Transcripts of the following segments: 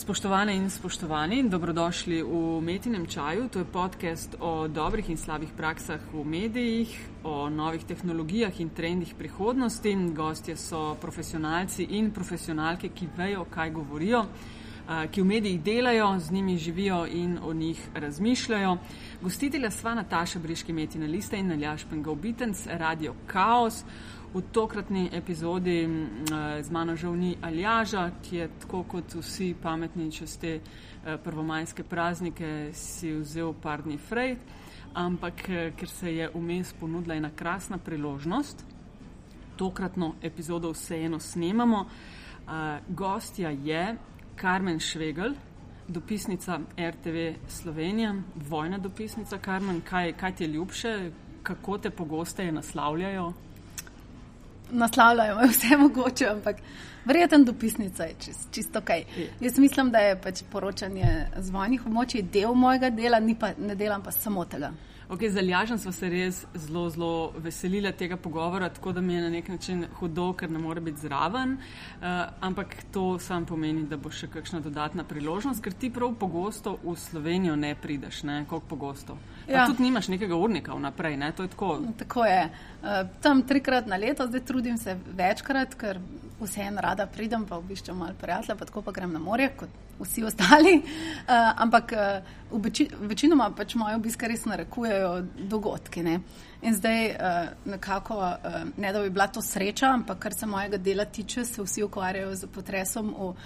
Spoštovane in spoštovani, dobrodošli v Metinem čaju. To je podcast o dobrih in slabih praksah v medijih, o novih tehnologijah in trendih prihodnosti. Gostje so profesionalci in profesionalke, ki vejo, kaj govorijo, ki v medijih delajo, z njimi živijo in o njih razmišljajo. Gostitelja sva Nataša Briški Metina Lista in Naljaš Pengovitenc, Radio Chaos. V tokratni epizodi z mano žal ni Aljaža, ki je tako kot vsi pametni čez te prvomajske praznike si vzel par dni frej, ampak ker se je vmes ponudila ena krasna priložnost, tokratno epizodo vseeno snemamo. Gostja je Karmen Švegel, dopisnica RTV Slovenija, vojna dopisnica. Karmen, kaj, kaj ti je ljubše, kako te pogosteje naslavljajo? Naslavljajo vse mogoče, ampak verjeten dopisnica je čist, čisto kaj. Jaz mislim, da je pač poročanje z vojnih območij del mojega dela, pa, ne delam pa samo tega. Okay, z Aljažem smo se res zelo, zelo veselili tega pogovora, tako da mi je na nek način hudo, ker ne more biti zraven. Uh, ampak to sam pomeni, da bo še kakšna dodatna priložnost, ker ti prav pogosto v Slovenijo ne prideš, ne? koliko pogosto. Ja. Tudi nimaš nekega urnika vnaprej, ne? to je tako. Tako je. Uh, tam trikrat na leto, zdaj trudim se večkrat, ker vseeno rada pridem, pa obiščem malo prijatelja, pa tako pa grem na morje, kot vsi ostali. Uh, ampak uh, veči, večinoma pač moje obiske res narekujejo dogodki. Ne? In zdaj uh, nekako, uh, ne da bi bila to sreča, ampak kar se mojega dela tiče, se vsi ukvarjajo z potresom v uh,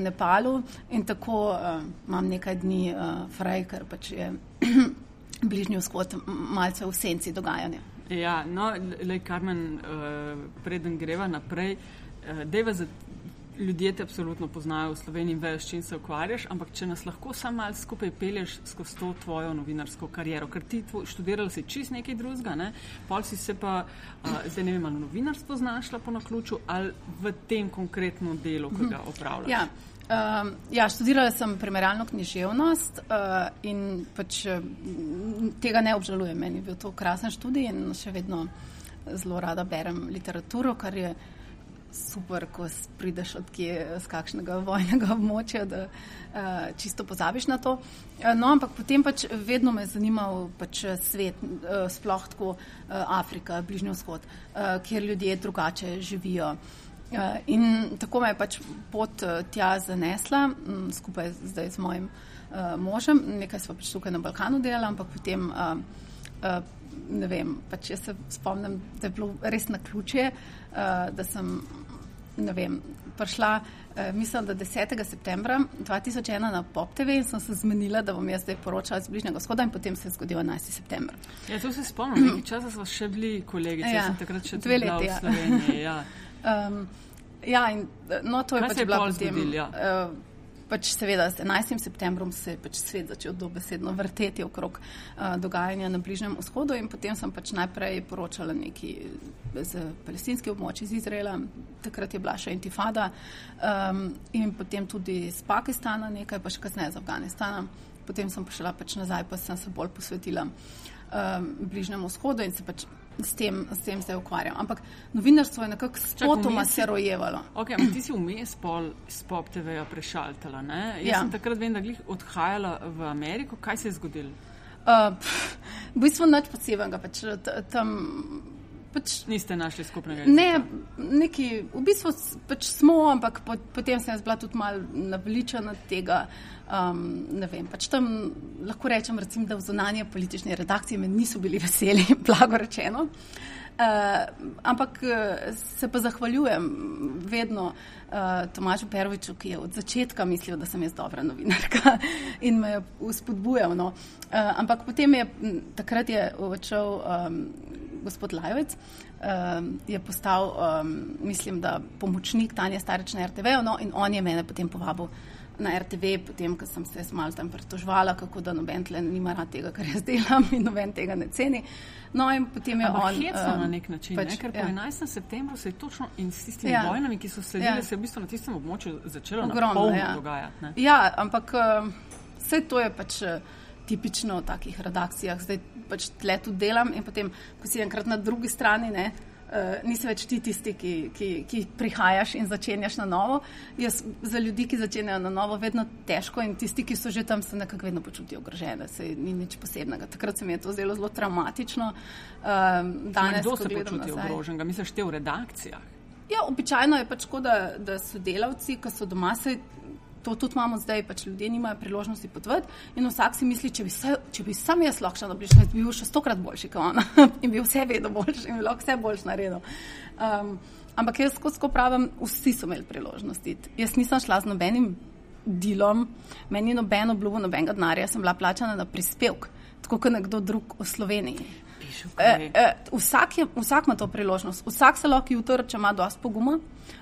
Nepalu in tako uh, imam nekaj dni uh, fraj, ker pač je bližnji vzhod malce v senci dogajanja. Ja, no, le Karmen, uh, preden greva naprej. Uh, deva za ljudje te absolutno poznajo v Sloveniji in vejo, s čim se ukvarjaš, ampak če nas lahko samo malo skupaj pelješ skozi to tvojo novinarsko kariero, ker ti študirala si čist nekaj drugega, ne? pol si se pa, uh, zdaj ne vem, ali novinarstvo znašla po naključju ali v tem konkretnem delu, ki ga opravljaš. Ja. Um, ja, študirala sem primerjalno književnost uh, in pač tega ne obžalujem. Meni je bil to krasen študij in še vedno zelo rada berem literaturo, kar je super, ko prideš od kje z kakšnega vojnega območja, da uh, čisto pozabiš na to. Uh, no, ampak potem pač vedno me je zanimal pač svet, uh, sploh tako uh, Afrika, Bližnji vzhod, uh, kjer ljudje drugače živijo. Uh, in tako me je pač pot uh, tja zanesla, um, skupaj zdaj z mojim uh, možem. Nekaj smo pač tukaj na Balkanu delali, ampak potem. Uh, uh, Ne vem, pač jaz se spomnim, da je bilo res na ključe, uh, da sem vem, prišla, eh, mislim, da 10. septembra 2001 na Pop TV in sem se zmenila, da bom jaz zdaj poročala iz Bližnjega vzhoda in potem se je zgodil 11. september. Ja, to se spomnim, nekaj časa smo še bili kolegi, ja, sem takrat še dve leti. Ja. um, ja, in no, to je Kaj pač bila potem. Zgodil, ja. uh, pač seveda z 11. septembrom se je pač svet začel dobesedno vrteti okrog uh, dogajanja na Bližnjem vzhodu in potem sem pač najprej poročala neki z palestinske območje iz Izraela, takrat je bila še intifada um, in potem tudi z Pakistana nekaj, pa še kasneje z Afganistana. Potem sem prišla pač nazaj, pa sem se bolj posvetila um, Bližnjemu vzhodu in se pač s tem, s tem zdaj ukvarjam. Ampak novinarstvo je nekako spotoma se rojevalo. Okay, ti si vmes pol spop TV-ja prešaltala. Ne? Jaz ja. sem takrat vem, da glih odhajala v Ameriko. Kaj se je zgodilo? Uh, v bistvu nič posebnega. Pač, tam, pač, Niste našli skupnega jezika? Ne, neki, v bistvu pač smo, ampak po, potem sem jaz bila tudi mal navličena tega. Um, ne vem, pač tam lahko rečem, recimo, da v zunanje politične redakcije me niso bili veseli, blago rečeno. Uh, ampak uh, se pa zahvaljujem vedno uh, Tomažu Peroviču, ki je od začetka mislil, da sem jaz dobra novinarka in me je uspodbujal. No. Uh, ampak potem je takrat je odšel um, gospod Lajovec, um, je postal, um, mislim, da pomočnik Tanja Stareč na RTV, no, in on je mene potem povabil na RTV, potem, ko sem se malo tam pritožvala, kako da noben tle nima rad tega, kar jaz delam in noben tega ne ceni. No, in potem je Ampak on. Um, na nek način, pač, ne? ker ja. po 11. septembru se je točno in s tistimi ja. vojnami, ki so sledile, ja. se je v bistvu na tistem območju začelo ogromno ja. dogajati. Ne? Ja, ampak vse to je pač. Uh, Tipično v takih redakcijah, zdaj pač tle tu delam, in potem, ko si enkrat na drugi strani, ne, Uh, nisi več ti tisti, ki, ki, ki prihajaš in začenjaš na novo. Jaz za ljudi, ki začenjajo na novo, vedno težko in tisti, ki so že tam, se nekako vedno počutijo ogrožene, se ni nič posebnega. Takrat se mi je to zelo, zelo traumatično. Um, danes, kdo se počuti ogroženega? Misliš, te v redakcijah? Ja, običajno je pač tako, da, da so delavci, ki so doma, se to tudi imamo zdaj, pač ljudje nimajo priložnosti potvati in vsak si misli, če bi, se, če bi sam jaz lahko šel na bližnje, bi bil še stokrat boljši kot ona in bi vse vedel boljši in bi lahko vse boljš naredil. Um, ampak jaz skozi pravim, vsi so imeli priložnosti. Jaz nisem šla z nobenim delom, meni nobeno obljubo, nobenega denarja, sem bila plačana na prispevek, tako kot nekdo drug v Sloveniji. E, e, vsak, je, vsak ima to priložnost, vsak se lahko jutro, če ima dovolj poguma,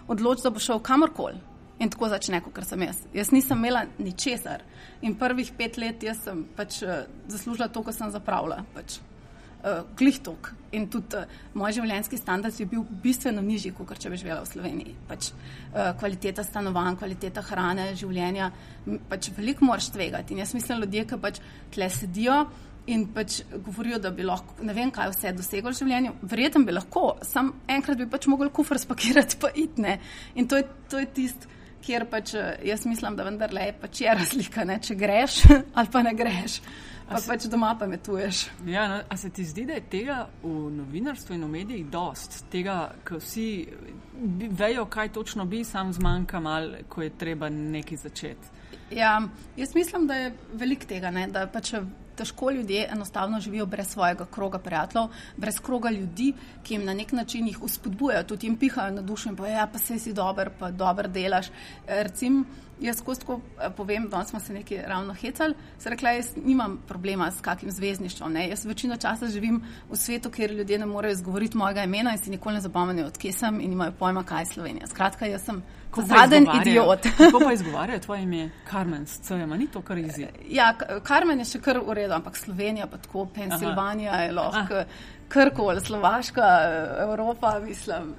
odloči, da bo šel kamorkoli in tako začne, kot sem jaz. Jaz nisem imela ničesar in prvih pet let sem pač uh, zaslužila to, kar sem zapravila. Pač. Uh, Glihtok in tudi uh, moj življenjski standard je bil bistveno nižji, kot če bi živela v Sloveniji. Pač, uh, kvaliteta stanovanj, kvaliteta hrane, življenja, pač veliko moraš tvegati. In jaz mislim, ljudje, ki pač tle sedijo in pač govorijo, da bi lahko, ne vem, kaj vse dosegli v življenju, verjetno bi lahko, sam enkrat bi pač mogli kufr spakirati, pa itne. In to je, to je tisto kjer pač eh, jaz mislim, da vendarle je pač je razlika, ne? če greš ali pa ne greš. Pa se, pač doma pametuješ. Ja, no, a se ti zdi, da je tega v novinarstvu in v medijih dost? Tega, ko vsi vejo, kaj točno bi, sam zmanjka mal, ko je treba nekaj začeti. Ja, jaz mislim, da je velik tega, ne? da pač težko ljudje enostavno živijo brez svojega kroga prijateljev, brez kroga ljudi, ki jim na nek način jih uspodbujajo, tudi jim pihajo na dušo in pa ja, pa se si dober, pa dober delaš. Recim, jaz kostko eh, povem, da smo se nekaj ravno hecali, se rekla, jaz nimam problema s kakim zvezdništvom. Ne? Jaz večino časa živim v svetu, kjer ljudje ne morejo izgovoriti mojega imena in si nikoli ne zapomnijo, odkje sem in imajo pojma, kaj je Slovenija. Skratka, jaz sem zaden idiot. Kako pa izgovarjajo tvoje ime? Carmen, Cema, ni to kar izjemno. Ja, Carmen je še kar v redu, ampak Slovenija pa tako, Pensilvanija je lahko, krkoli, Slovaška, Evropa, mislim.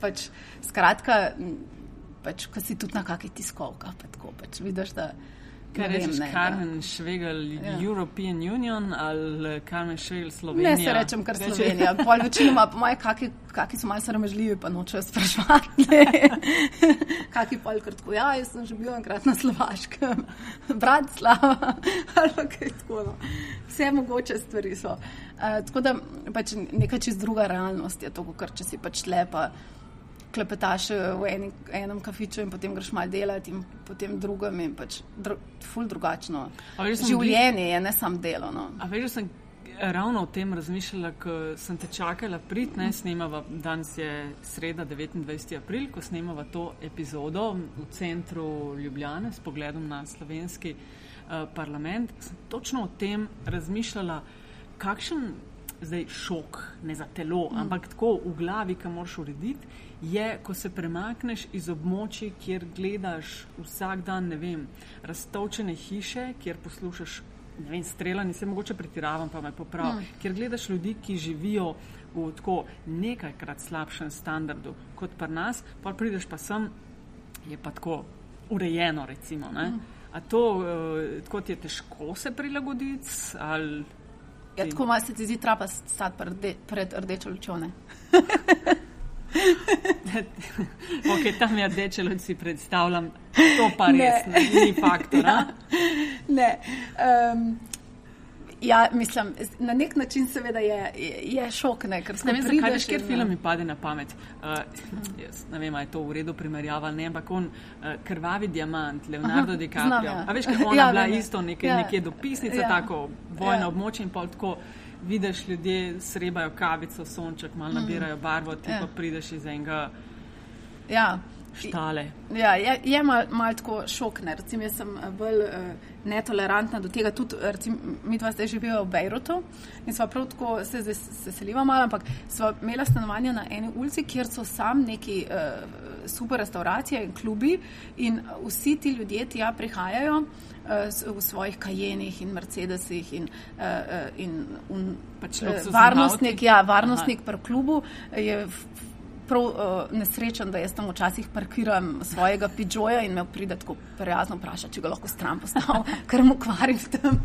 Pač, skratka, pač, ko si tudi na kakih tiskovkah, pa tako pač vidiš, da. Kaj rečeš, Carmen Švegel, ja. European Union ali Carmen Švegel Slovenija? Ne se rečem, kar Slovenija. Pol večinoma, po moje, kaki, kaki so malce sramežljivi, pa nočejo sprašvati. kaki pol kratko, ja, jaz sem že bil enkrat na Slovaškem, Bratislava ali kaj tako. No. Vse mogoče stvari so. Uh, tako da pač neka čist druga realnost je to, kar če si pač lepa klepetaš v eni, enem kafiču in potem greš malo delati in potem drugem in pač dru, ful drugačno. Življenje bi... je ne samo delo. No. A veš, sem ravno o tem razmišljala, ko sem te čakala prid, ne snemava, danes je sreda 29. april, ko snemava to epizodo v centru Ljubljane s pogledom na slovenski uh, parlament, sem točno o tem razmišljala, kakšen zdaj šok, ne za telo, mm. ampak tako v glavi, ki moraš urediti je, ko se premakneš iz območij, kjer gledaš vsak dan, ne vem, raztovčene hiše, kjer poslušaš, ne vem, streljanje, se mogoče pretiravam, pa me poprav, mm. kjer gledaš ljudi, ki živijo v tako nekajkrat slabšem standardu kot pri nas, pa prideš pa sem, je pa tako urejeno, recimo. Mm. A to, uh, tako ti je težko se prilagoditi? Ali... Ja, tako malo se ti zdi trapa stati pred, pred rdečo lučone. ok, tam je rdeče, da si predstavljam, to pa res ne, ne ni faktor. Ja, ne. Um, ja, mislim, na nek način seveda je, je šok. Ne, ne vem, zakaj veš, ker film mi pade na pamet. Uh, jaz, ne vem, ali je to v redu primerjava, ne, ampak on uh, krvavi diamant, Leonardo Aha, DiCaprio. Znam, ja. A veš, kako ona ja, bila ne, isto neke, ja. nekje dopisnica, ja. tako vojno ja. območje in pol tako vidiš ljudje srebajo kavico, sonček, malo mm. nabirajo barvo, ti ja. pa prideš iz enega. Ja. Štale. Ja, je je malo mal tako šokne. Recim, jaz sem eh, bolj uh, netolerantna do tega. Tudi, recim, mi dva zdaj živimo v Bejrutu in smo prav tako se, se, se selili malo, ampak smo imeli stanovanje na eni ulici, kjer so sam neki uh, super restauracije in klubi in vsi ti ljudje tja prihajajo. Eh, v svojih kajenih in Mercedesih in, uh, in un, pač varnostnik, ja, varnostnik pri klubu je prav uh, nesrečen, da jaz tam včasih parkiram svojega pižoja in me pride tako prijazno vprašati, če ga lahko stran postavim, ker mu kvarim tam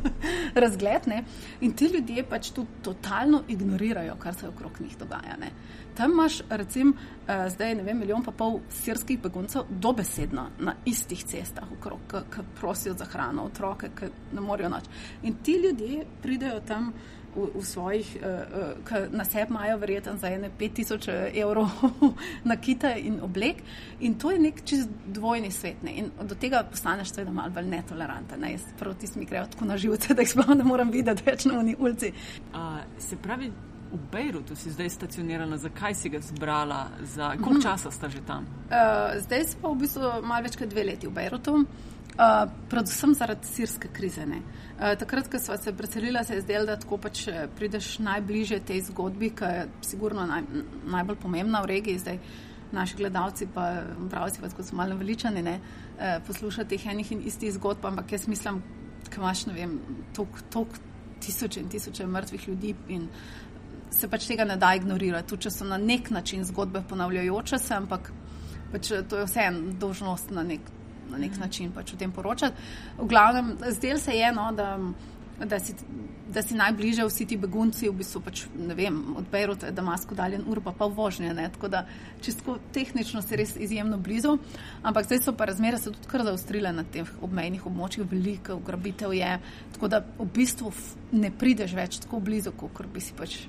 razgled. Ne? In ti ljudje pač tu totalno ignorirajo, kar se okrog njih dogaja. Ne? Tam imaš, recimo, uh, zdaj ne vem, milijon pa pol sirskih beguncev dobesedno na istih cestah, ki prosijo za hrano, otroke, ki ne morejo noč. In ti ljudje pridejo tam v, v svojih, uh, uh, ki na sebi imajo verjetno za ene 5000 eh, evrov na kita in oblek. In to je nek čist dvojni svet. Ne? In do tega postaneš seveda malo bolj netoleranten. Ne? Jaz proti mi grejo tako na živce, da jih sploh ne moram videti več na uni ulici. Uh, se pravi, v Bejrutu si zdaj stacionirana, zakaj si ga zbrala, za koliko mm časa sta že tam? Uh, zdaj smo v bistvu malo več kot dve leti v Bejrutu. Uh, predvsem zaradi sirske krize. Uh, takrat, ko smo se preselili, se je zdelo, da tako pač eh, prideš najbližje tej zgodbi, ki je sigurno naj, najbolj pomembna v regiji. Zdaj, naši gledalci, pa pravci, pa so malo veličani, ne, uh, poslušati teh enih in istih zgodb, ampak jaz mislim, da imaš toliko tisoče in tisoče mrtvih ljudi in se pač tega ne da ignorirati. Tudi če so na nek način zgodbe ponavljajoče se, ampak pač to je vse en dožnost na nek način na nek način pač o tem poročati. V glavnem, zdel se je, no, da, da, si, da si najbližje vsi ti begunci, v bistvu pač, ne vem, od Bejruta je Damasko daljen ur, pa pa vožnje, ne, tako da čisto tehnično si res izjemno blizu, ampak zdaj so pa razmere se tudi kar zaustrile na teh obmejnih območjih, veliko ugrabitev je, tako da v bistvu ne prideš več tako blizu, kot bi si pač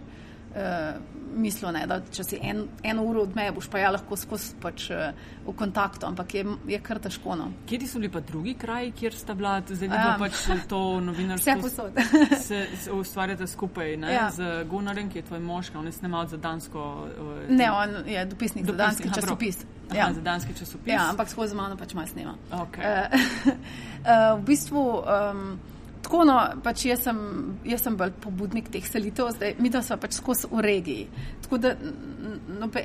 uh, mislil, ne, da če si en, eno uro od meje, boš pa ja lahko skozi pač, uh, v kontaktu, ampak je, je kar težko. No. Kje so bili pa drugi kraji, kjer sta bila, zdaj um, pač to novinarstvo? Vse posod. se, se ustvarjate skupaj ne, ja. z Gunarjem, ki je tvoj mož, on je snimal za dansko. Uh, ne, on je dopisnik, dopisnik za danski aha, časopis. Aha, ja. za danski časopis. Ja, ampak skozi mano pač malo snima. Okay. Uh, uh, v bistvu. Um, Tako, no, pač jaz, sem, jaz sem bolj pobudnik teh selitev, zdaj mi da smo pač skozi v regiji. Tako da no, pe,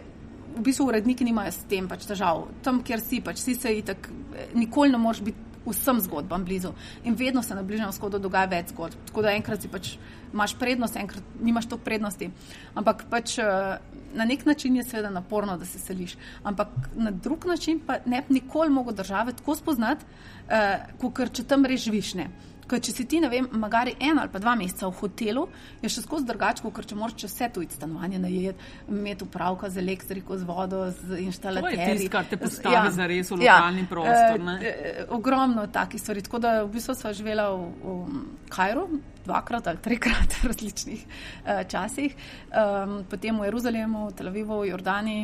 v bistvu uredniki nimajo s tem pač težav. Tam, kjer si, pač si se itak, nikoli ne moreš biti vsem zgodbam blizu. In vedno se na Bližnjem vzhodu dogaja več zgodb. Tako da enkrat si pač imaš prednost, enkrat nimaš to prednosti. Ampak pač eh, na nek način je seveda naporno, da se seliš. Ampak na drug način pa ne bi nikoli mogel države tako spoznati, uh, kot če tam res živiš. Ne. Ker če si ti, ne vem, magari en ali pa dva meseca v hotelu, je še skozi drugače, kot če moraš vse tu stanovanje najeti, imeti upravka z elektriko, z vodo, z inštalatorjem. To je tisto, kar te postavi ja, za res v ja. lokalni ja, prostor. E, e, ogromno takih stvari. Tako da v bistvu sva živela v, v Kajru. Dvakrat ali trikrat v različnih uh, časih, um, potem v Jeruzalemu, v Tel Avivu, v Jordani,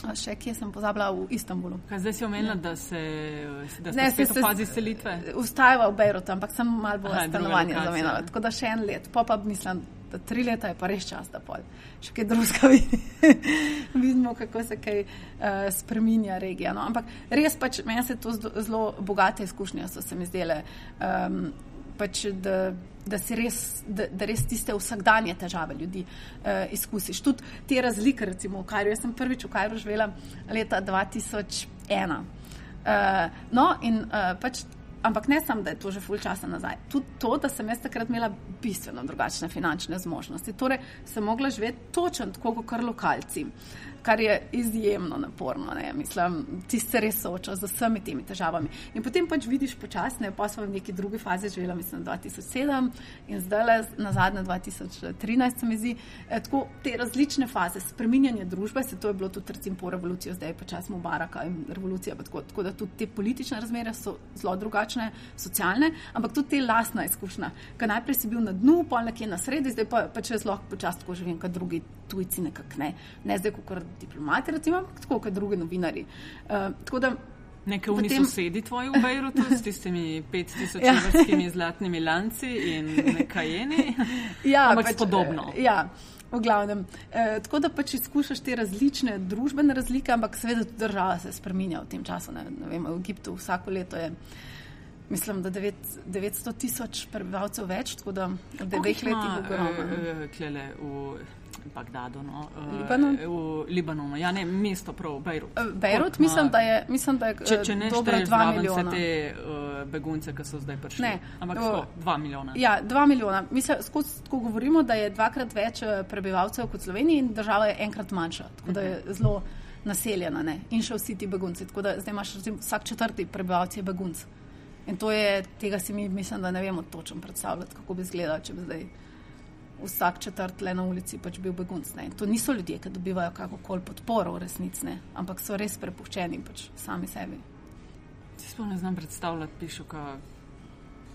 Še kje sem pozabila v Istanbulu. Kaj zdaj si omenila, ja. da se da ne, se v fazi selitve? Ustajava v Bejrutu, ampak sem malo bolj stanovanje zamenjala. Tako da še en let, pa pa mislim, da tri leta je pa res čas, da pol. Še kaj drugega vidimo, kako se kaj uh, spreminja regija. No. Ampak res pač meni se to zelo bogate izkušnje so se mi zdele. Um, pač, da, da, res, da, da res tiste vsakdanje težave ljudi uh, izkusiš. Tudi te razlike, recimo v Kajru. Jaz sem prvič v Kajru živela leta 2001. Uh, eh, no, in, uh, pač, ampak ne samo, da je to že ful časa nazaj. Tudi to, da sem jaz takrat imela bistveno drugačne finančne zmožnosti. Torej, sem mogla živeti točno tako, kot lokalci. Kar je izjemno naporno. Ne? Mislim, ti se res soočaš z vsemi temi težavami. In potem pač vidiš počasne, pa smo v neki drugi fazi živeli, mislim, 2007 in zdaj le na zadnje 2013, se mi zdi, e, tako te različne faze spreminjanja družbe, se to je bilo tudi recimo po revoluciji, zdaj počasno Mubaraka in revolucija, tako, tako da tudi te politične razmere so zelo drugačne, socialne, ampak tudi te lastna izkušnja, ker najprej si bil na dnu, pa nekje na sredi, zdaj pa, pa če jaz lahko počasno živim, kot drugi tujci nekako ne, ne zdaj, kot diplomati, recimo, tako kot drugi novinari. Uh, Nekaj v potem... sosedi tvoji v Bejrutu s tistimi 5000 ja. zlatnimi lanci in nekaj eni. Ja, pač podobno. Ja. V glavnem, eh, tako da pač izkušaš te različne družbene razlike, ampak seveda tudi država se spremenja v tem času. Ne, ne vem, v Egiptu vsako leto je, mislim, da 9, 900 tisoč prebivalcev več, tako da v dveh letih ogromno. Uh, Bagdadu, no, uh, Libanon? v Libanonu, ja, ne, mesto prav, Bejrut. Eh, Bejrut, Koliko ima- mislim, da je, mislim, da je Če, če ne eh, šteješ 2 zraven vse milijona. te uh, begunce, ki so zdaj prišli. Ne, Ampak o, tako, dva milijona. Ja, 2 milijona. Mi se skozi tako govorimo, da je dvakrat več eh, prebivalcev kot Slovenija in država je enkrat manjša, tako da je zelo naseljena ne? in še vsi ti begunci. Tako da zdaj imaš recimo, vsak četrti prebivalec je begunc. In to je, tega si mi mislim, da ne vemo točno predstavljati, kako bi izgledalo, če bi zdaj vsak četrt le na ulici pač bil begunc. Ne? In to niso ljudje, ki dobivajo kakokoli podporo v resnici, ampak so res prepuščeni pač sami sebi. Si sploh ne znam predstavljati, pišu, ka,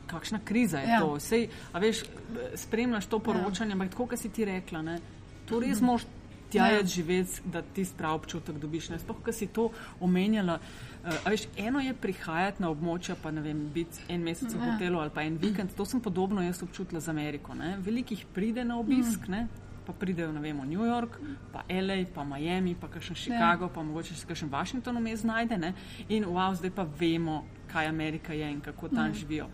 kakšna kriza je ja. Ja. to. Sej, a veš, spremljaš to poročanje, ampak tako, kot si ti rekla, ne, to res moš tja Ja. ja. živeti, da ti prav občutek dobiš. Ne. Sploh, ko si to omenjala. Uh, veš, eno je prihajati na območja, pa ne vem, biti en mesec v Ja. hotelu ali pa en vikend. To sem podobno jaz občutila z Ameriko. Ne. Velikih pride na obisk, ne. Pa pridejo, ne vem, v New York, pa LA, pa Miami, pa kakšen Chicago, pa mogoče še kakšen Washington vmes znajde. Ne? In wow, zdaj pa vemo, kaj Amerika je in kako tam živijo.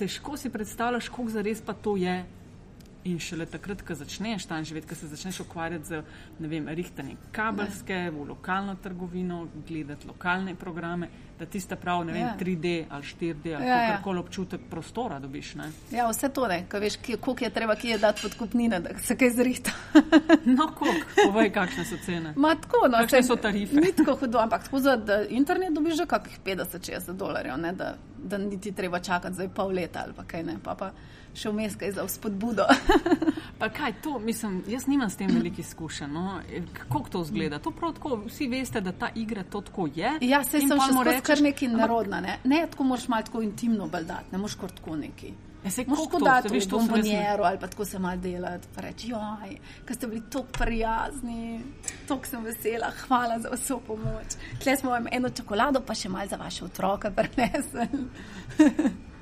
Težko si predstavljaš, koliko zares pa to je. In šele takrat, ko začneš tam živeti, ko se začneš ukvarjati z ne vem, rihtanjem kabelske, v lokalno trgovino, gledati lokalne programe, da tiste prav, ne vem, Ja. 3D ali 4D ali Ja, ja. kakorkoli občutek prostora dobiš. Ne? Ja, vse to ne, ko veš, koliko je treba, kje je dati podkupnine, da se kaj zrihta. No, koliko, povej, kakšne so cene. Ma tako, no, Kakšne saj so tarife? Ni tako hudo, ampak tako za internet dobiš že kakih 50-60 dolarjev, ne, da, da niti treba čakati zdaj pol leta ali pa kaj ne, pa pa še vmes kaj za spodbudo. Pa kaj to, mislim, jaz nimam s tem veliko izkušenj. No? E, Kako to zgleda? To prav tako, vsi veste, da ta igra to tako je. ja, in sem še rečeš, kar neki narodna, ne. Ne, tako moraš malo tako intimno baldati, ne moraš kar tako neki. Moš to, dati veš, v bombonjero ali pa tako se malo delati, pa reči, joj, ker ste bili tako prijazni, tako sem vesela, hvala za vso pomoč. Tle smo vam eno čokolado, pa še malo za vaše otroke prinesli.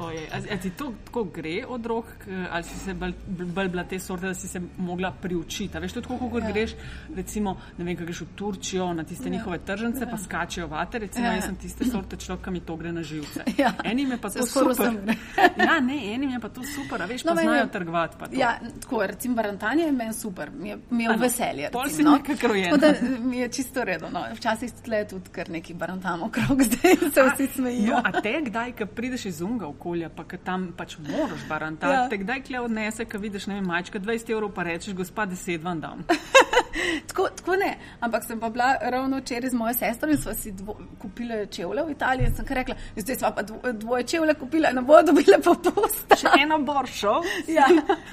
Ojej, a, a ti to tako gre od rok, ali si se bolj, bolj bila te sorte, da si se mogla priučiti? A Veš, to je tako, kot Ja. ja. greš, recimo, ne vem, ko greš v Turčijo na tiste ja. njihove tržnice, ja. pa skačejo vate, recimo, Ja. ja. jaz sem tiste sorte človek, ki mi to gre na živce. Ja. Enim je pa to super. gre. ja, ne, enim je pa to super, a veš, No, pa znajo trgovati. Ja, tako, recimo barantanje je meni super, mi je, mi je v Ano, veselje. pol si no. nekako rojena. Tako da mi je čisto redo. No. Včasih tle tudi kar neki barantamo okrog, zdaj se vsi smejijo. No, a te kdaj, ko prideš iz unga okolja, pa ko tam pač moraš barantati, Ja. te kdaj kle odnese, ko vidiš, ne vem, majčka 20 evrov, pa rečeš, gospa, 10 vam dam. Tako, tako ne, ampak sem pa bila ravno včeraj z mojo sestro in smo si dvo, kupili čevlje v Italiji in sem kar rekla, zdaj smo pa dvo, dvoje čevlje kupili, ne bodo dobile popust. Še eno boršo. Ja.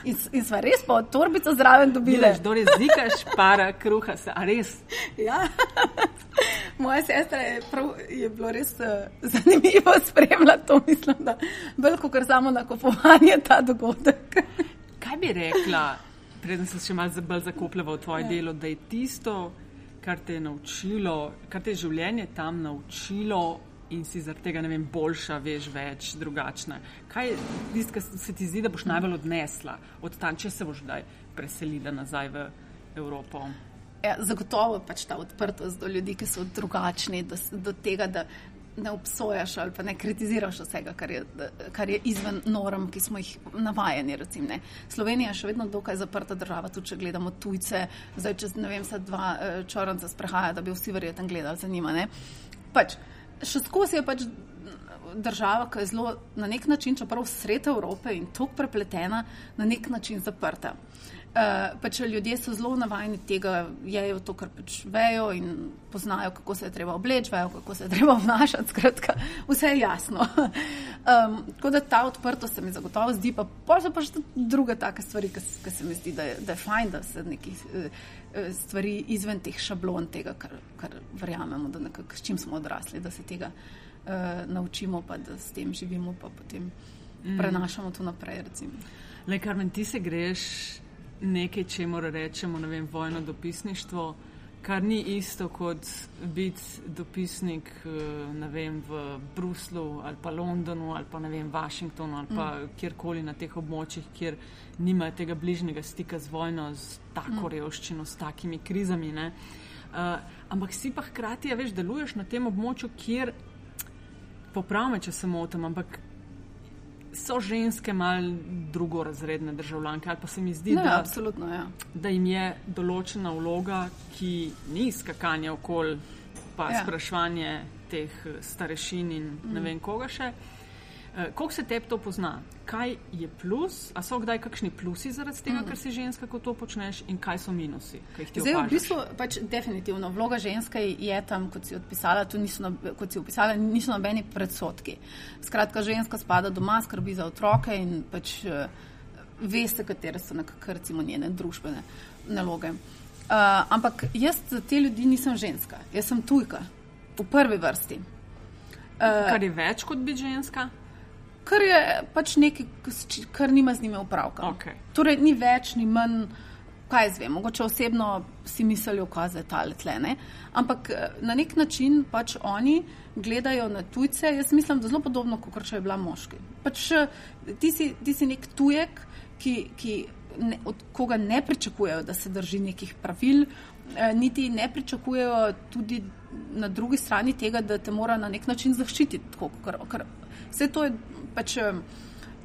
In, in smo res pa torbico zraven dobile. Vidiš, do rezikaš, para, kruha, se, a res. Ja. Moja sestra je, prav, je bilo res uh, zanimivo spremljati to, mislim, da bolj kot samo nakupovanje ta dogodek. Kaj bi rekla, preden se še malce bolj zakopljava v tvoje Ja. delo, da je tisto, kar te je naučilo, kar te je življenje tam naučilo in si zaradi tega, ne vem, boljša, veš, več, drugačna. Kaj je tisto, kar se ti zdi, da boš najbolj odnesla od tam, če se boš kdaj preselila nazaj v Evropo? Ja, zagotovo pač ta odprtost do ljudi, ki so drugačni, do, do tega, da ne obsojaš ali pa ne kritiziraš vsega, kar je, kar je izven norm, ki smo jih navajeni. Recim, ne. Slovenija je še vedno dokaj zaprta država, tudi če gledamo tujce. Zdaj, če ne vem, se dva eh, čoranca sprehaja, da bi vsi verjetno gledali za njima. Ne. Pač, še skozi je pač država, ki je zelo na nek način, čeprav sred Evrope in tako prepletena, na nek način zaprta. Uh, pač ljudje so zelo navajeni tega, jejo to, kar pač vejo in poznajo, kako se je treba obleči, vejo, kako se je treba obnašati. Skratka, vse je jasno. Um, tako da ta odprtost se mi zagotovo zdi, pa pa so pa še tudi druge take stvari, ki se mi zdi, da je, da je fajn, da se nekih eh, eh, stvari izven teh šablon tega, kar, kar verjamemo, da nekako, s čim smo odrasli, da se tega uh, naučimo, pa da s tem živimo, pa potem mm. prenašamo to naprej. Recimo. Le, Karmen, ti se greš nekaj, če mora rečemo, ne vem, vojno dopisništvo, kar ni isto kot biti dopisnik eh, vem, v Bruslu ali pa Londonu ali pa vem, Washingtonu ali pa mm. kjerkoli na teh območjih, kjer nimajo tega bližnjega stika z vojno, z tako mm. revščino, s takimi krizami. ne. Uh, ampak si pa hkrati, ja, veš, deluješ na tem območju, kjer, popravme, če se motim, ampak so ženske mal drugorazredne državljanke, ali pa se mi zdi, Ne, da, absolutno, ja. da jim je določena vloga, ki ni skakanje okoli, pa Ja. ja. spraševanje teh eh, starešin in ne vem koga še. Eh, Koliko se tebi to pozna? Kaj je plus, a so kdaj kakšni plusi zaradi tega, ker si ženska, ko to počneš, in kaj so minusi, ti Zdaj, v bistvu, pač definitivno vloga ženske je tam, kot si odpisala, tu niso, kot si opisala, niso nobeni predsotki. Skratka, ženska spada doma, skrbi za otroke in pač uh, veste, katere so nekako recimo njene družbene naloge. Uh, ampak jaz za te ljudi nisem ženska, jaz sem tujka, v prvi vrsti. Uh, Kar je več kot biti ženska? Kar je pač nekaj, kar nima z njimi upravka. Okej. Torej, ni več, ni manj, kaj jaz vem, mogoče osebno si mislijo, kaj je tale tlene. Ampak eh, na nek način pač oni gledajo na tujce, jaz mislim, da zelo podobno, kot če je bila moški. Pač, eh, ti, si, ti si nek tujek, ki, ki ne, od koga ne pričakujejo, da se drži nekih pravil, eh, niti ne pričakujejo tudi na drugi strani tega, da te mora na nek način zaščititi. Tako, ker, ker vse to je pač.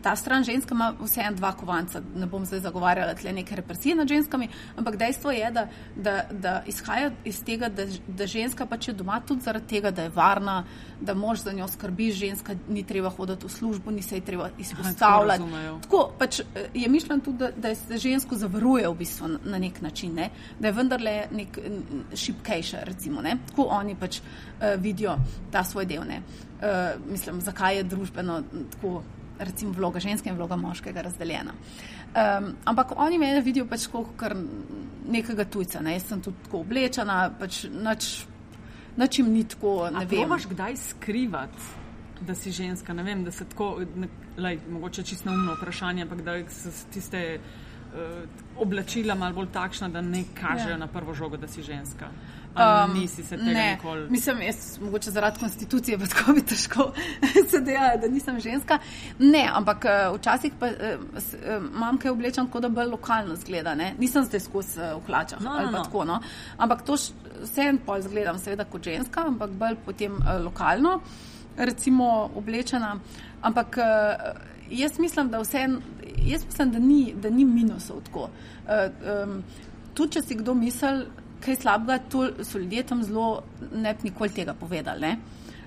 Ta stran ženska ima vseeno dva kovanca. Ne bom zdaj zagovarjala tle neke represije nad ženskami, ampak dejstvo je, da, da, da izhaja iz tega, da, da ženska pač je doma tudi zaradi tega, da je varna, da mož za njo skrbi, ženska ni treba hoditi v službo, ni se ji treba izpostavljati. razumejo. Tako pač eh, je mišljen tudi, da, da se žensko zavaruje v bistvu na, na nek način, ne? da je vendarle nek šibkejša, recimo. Ne? Tako oni pač uh, vidijo ta svoj del. Uh, mislim, zakaj je družbeno tako, recimo, vloga ženske in vloga moškega razdeljena. Um, ampak oni mene vidijo pač kot kar nekega tujca. Ne? Jaz sem tudi tako oblečena, pač nič, nič jim ni tako, ne A vem. probaš kdaj skrivati, da si ženska? Ne vem, da se tako, ne, lej, mogoče čisto neumno vprašanje, ampak da so tiste uh, oblačila malo bolj takšna, da ne kažejo ja. na prvo žogo, da si ženska. Um, nisi se tega ne, nikoli. Mislim, jaz mogoče zaradi konstitucije, pa tako bi težko se dejala, da nisem ženska. Ne, ampak eh, včasih pa eh, s- eh, imam kaj oblečen, kot da bolj lokalno zgleda. Ne? Nisem zdaj skozi eh, v hlačah No, no, ali no. tako. No? Ampak to š- vseeno pol zgledam, seveda kot ženska, ampak bolj potem eh, lokalno, recimo oblečena. Ampak eh, jaz mislim, da vseeno, jaz mislim, da ni, da ni minusov tako. Eh, tudi če si kdo misli, kaj slabega, to so ljudje tam zelo ne bi nikoli tega povedali. Ne?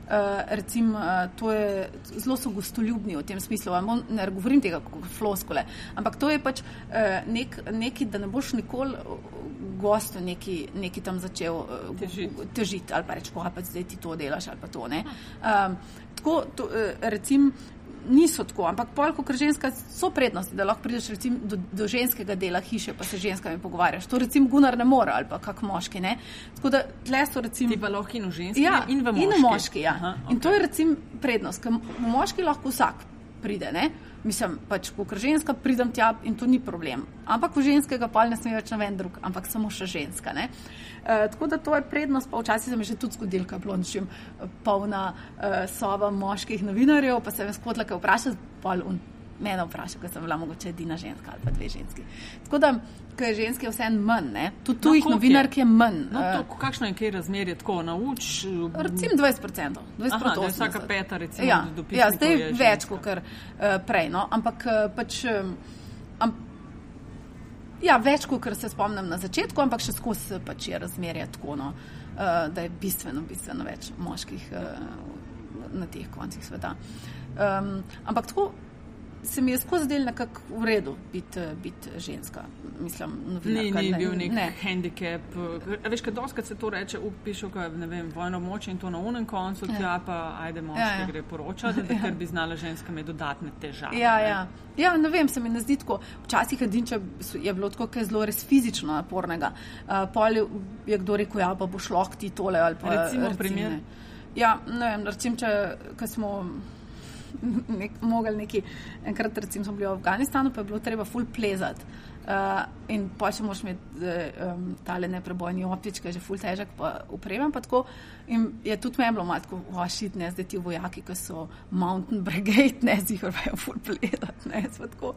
Uh, recim, uh, to je, zelo so gostoljubni v tem smislu. mo- Ne govorim tega kot floskole, ampak to je pač uh, nek, neki, da ne boš nikoli gostu neki, neki tam začel uh, Težiti. težiti ali pa reči, pa zdaj ti to delaš ali pa to. ne. Um, tako, to, uh, recim, niso tako, ampak pol, kot ženska, so prednosti, da lahko prideš recim, do, do ženskega dela hiše, pa se z ženskami pogovarjaš. To recimo Gunnar ne more ali pa kak moški. Ne? Tako da tle so recimo. Ti pa lahko in v ženski, Ja, in v moški. in v moški ja. Aha, In to je recimo prednost, ker v moški lahko vsak pride. Ne? Mislim, pač, ko ženska pridem tja in to ni problem. Ampak v ženskega pa ne sme več noben drug, ampak samo še ženska. Ne? E, tako da to je prednost, pa včasih se mi že tudi zgodilo, kaj bilo nečim polna e, soba moških novinarjev, pa se me skotla kaj vprašati, pol un mene vpraša, ker sem bila mogoče edina ženska ali pa dve ženski. Tako da, ker je ženske vseeno manj, ne? tudi tujih je? novinark je manj. No, to, kakšno je kaj razmerje, tako nauč? Recimo 20%. 20 Aha, da je 80. vsaka peta, recimo, ja, dopisnikov ja, zdaj več kot uh, prej. No? Ampak uh, pač. Um, ja, več kot se spomnim na začetku, ampak še skozi pač je razmerje tako, no, uh, da je bistveno, bistveno več moških uh, na teh koncih sveta. Um, ampak tako se mi je skozi del nekako v redu biti, biti ženska. Mislim, Ni, novinarka, ni ne- bil nek ne. handicap. A Veš, kaj doskrat se to reče, upišu, kaj ne vem, vojno moč in to na unem koncu, Ja. tja pa ajde moški Ja, ja. gre poročati, da ker bi znala ženska imeti dodatne težave. Ja, ne. ja. ja, ne vem, se mi ne zdi tako. Včasih edinče je bilo tako, kaj zelo res fizično napornega. Uh, pol je- je kdo rekel, ja, pa boš lahko ti tole ali pa Recimo primer? ne. Ja, ne vem, recimo, če ko smo nek, mogli neki, enkrat recimo smo bili v Afganistanu, pa je bilo treba ful plezati. Uh, in pa še moraš imeti um, tale neprebojni optič, ki je že ful težek, pa upremem pa tako. In je tudi meni bilo malo tako, vašit, ne, zdaj ti vojaki, ki so Mountain Brigade, ne, zihar pa je ful plezati, ne, sva tako.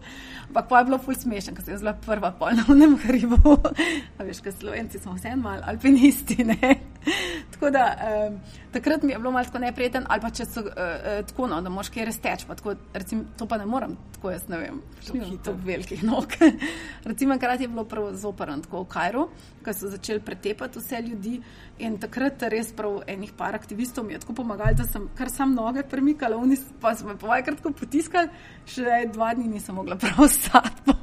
Ampak pa je bilo ful smešen, ker sem bila prva pol na unem hribu. A veš, ker slovenci smo vseeno malo alpinisti, ne. tako da um, takrat mi je bilo malo tako neprijeten, ali pa če so uh, uh, tako, no, da moš kaj res teč, pa tako, recim, to pa ne morem, tako jaz ne vem, nimam tako velikih nog. recimo, enkrat je bilo prav zoprn, tako v Kajru, ko so začeli pretepati vse ljudi in takrat res prav enih par aktivistov mi je tako pomagali, da sem kar sam noge premikala, oni pa so me povajkrat tako potiskali, še dva dni nisem mogla prav stati.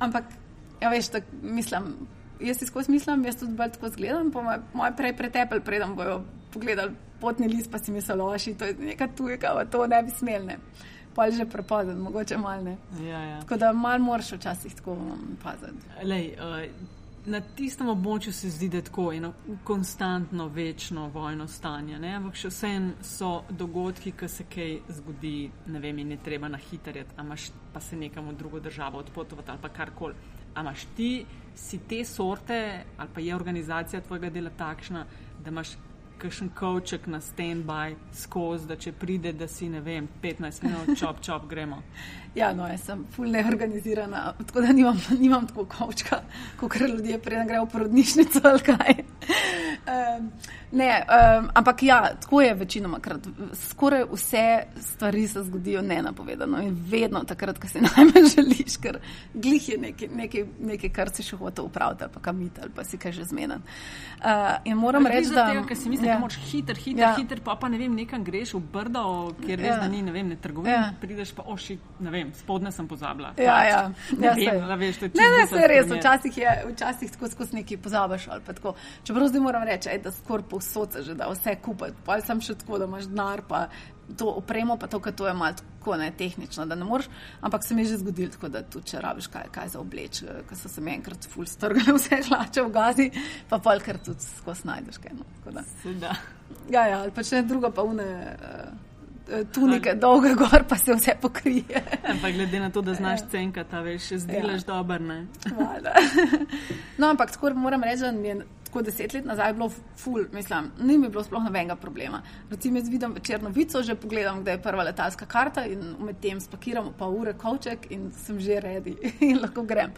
Ampak, ja, veš, tak, mislim, jaz si skozi mislim, jaz tudi bolj tako zgledam, pa moj prej pretepel, preden bojo pogledali potni list, pa si mislil, oši, to je nekaj tujega, to ne bi smel, ne. Pa je že prepozen, mogoče malo ne. Ja, ja. Tako da malo moraš včasih tako um, paziti. Lej, uh, na tistem območju se zdi, da je tako eno konstantno, večno vojno stanje. Ne? Ampak še vsem so dogodki, ki se kaj zgodi, ne vem, in je treba na hitarjet, a imaš pa se nekam v drugo državo odpotovati ali pa karkoli. A imaš ti, si te sorte ali pa je organizacija tvojega dela takšna, da imaš kakšen kavček na stand-by skozi, da če pride, da si ne vem, 15 minut, čop, čop, gremo. Ja, no, jaz sem ful neorganizirana, tako da nimam, nimam tako kavčka, kot ljudje, preden grejo v porodnišnico ali kaj. Um, ne, um, ampak ja, tako je večinoma krat. Skoraj vse stvari se zgodijo nenapovedano in vedno takrat, ko si najmanj želiš, ker glih je nekaj, nekaj, nekaj kar si še hotel upraviti ali pa kamiti ali pa si kaj že zmeden. Uh, in moram reči, da. Tega, si misliš, ja. da moraš hiter, hiter, ja. hiter, pa pa ne vem, nekam greš v brdo, kjer res ja. da ni, ne vem, ne trgovina, ja. prideš pa oši, ne vem, spodne sem pozabila. Ja, ja. Ne, ja, vem, da veš, to je ne, ne, se res, včasih je, včasih tako skozi neki pozabiš ali pa tako. Čeprav zdaj moram reči, ej, da skoraj povsod se že da vse kupiti, pa sem še tako, da imaš denar, pa to opremo, pa to, kar to je malo tako ne tehnično, da ne moreš, ampak se mi je že zgodilo, tako da tudi če rabiš kaj, kaj za obleč, eh, ker so se mi enkrat ful strgali vse hlače v gazi, pa polkar tudi skozi najdeš kaj. No, ja, ja, ali pa če ne druga, pa une. Uh, tunike, dolge gor, pa se vse pokrije. Ampak glede na to, da znaš cenka, ta veš, še zdelaš ja. dober. no, ampak skoro moram reči, da mi je tako deset let nazaj bilo ful, mislim, ni mi bilo sploh nobenega problema. Recimo, jaz vidim večerno vico, že pogledam, da je prva letalska karta in medtem spakiram pa ure kovček in sem že redi in lahko grem.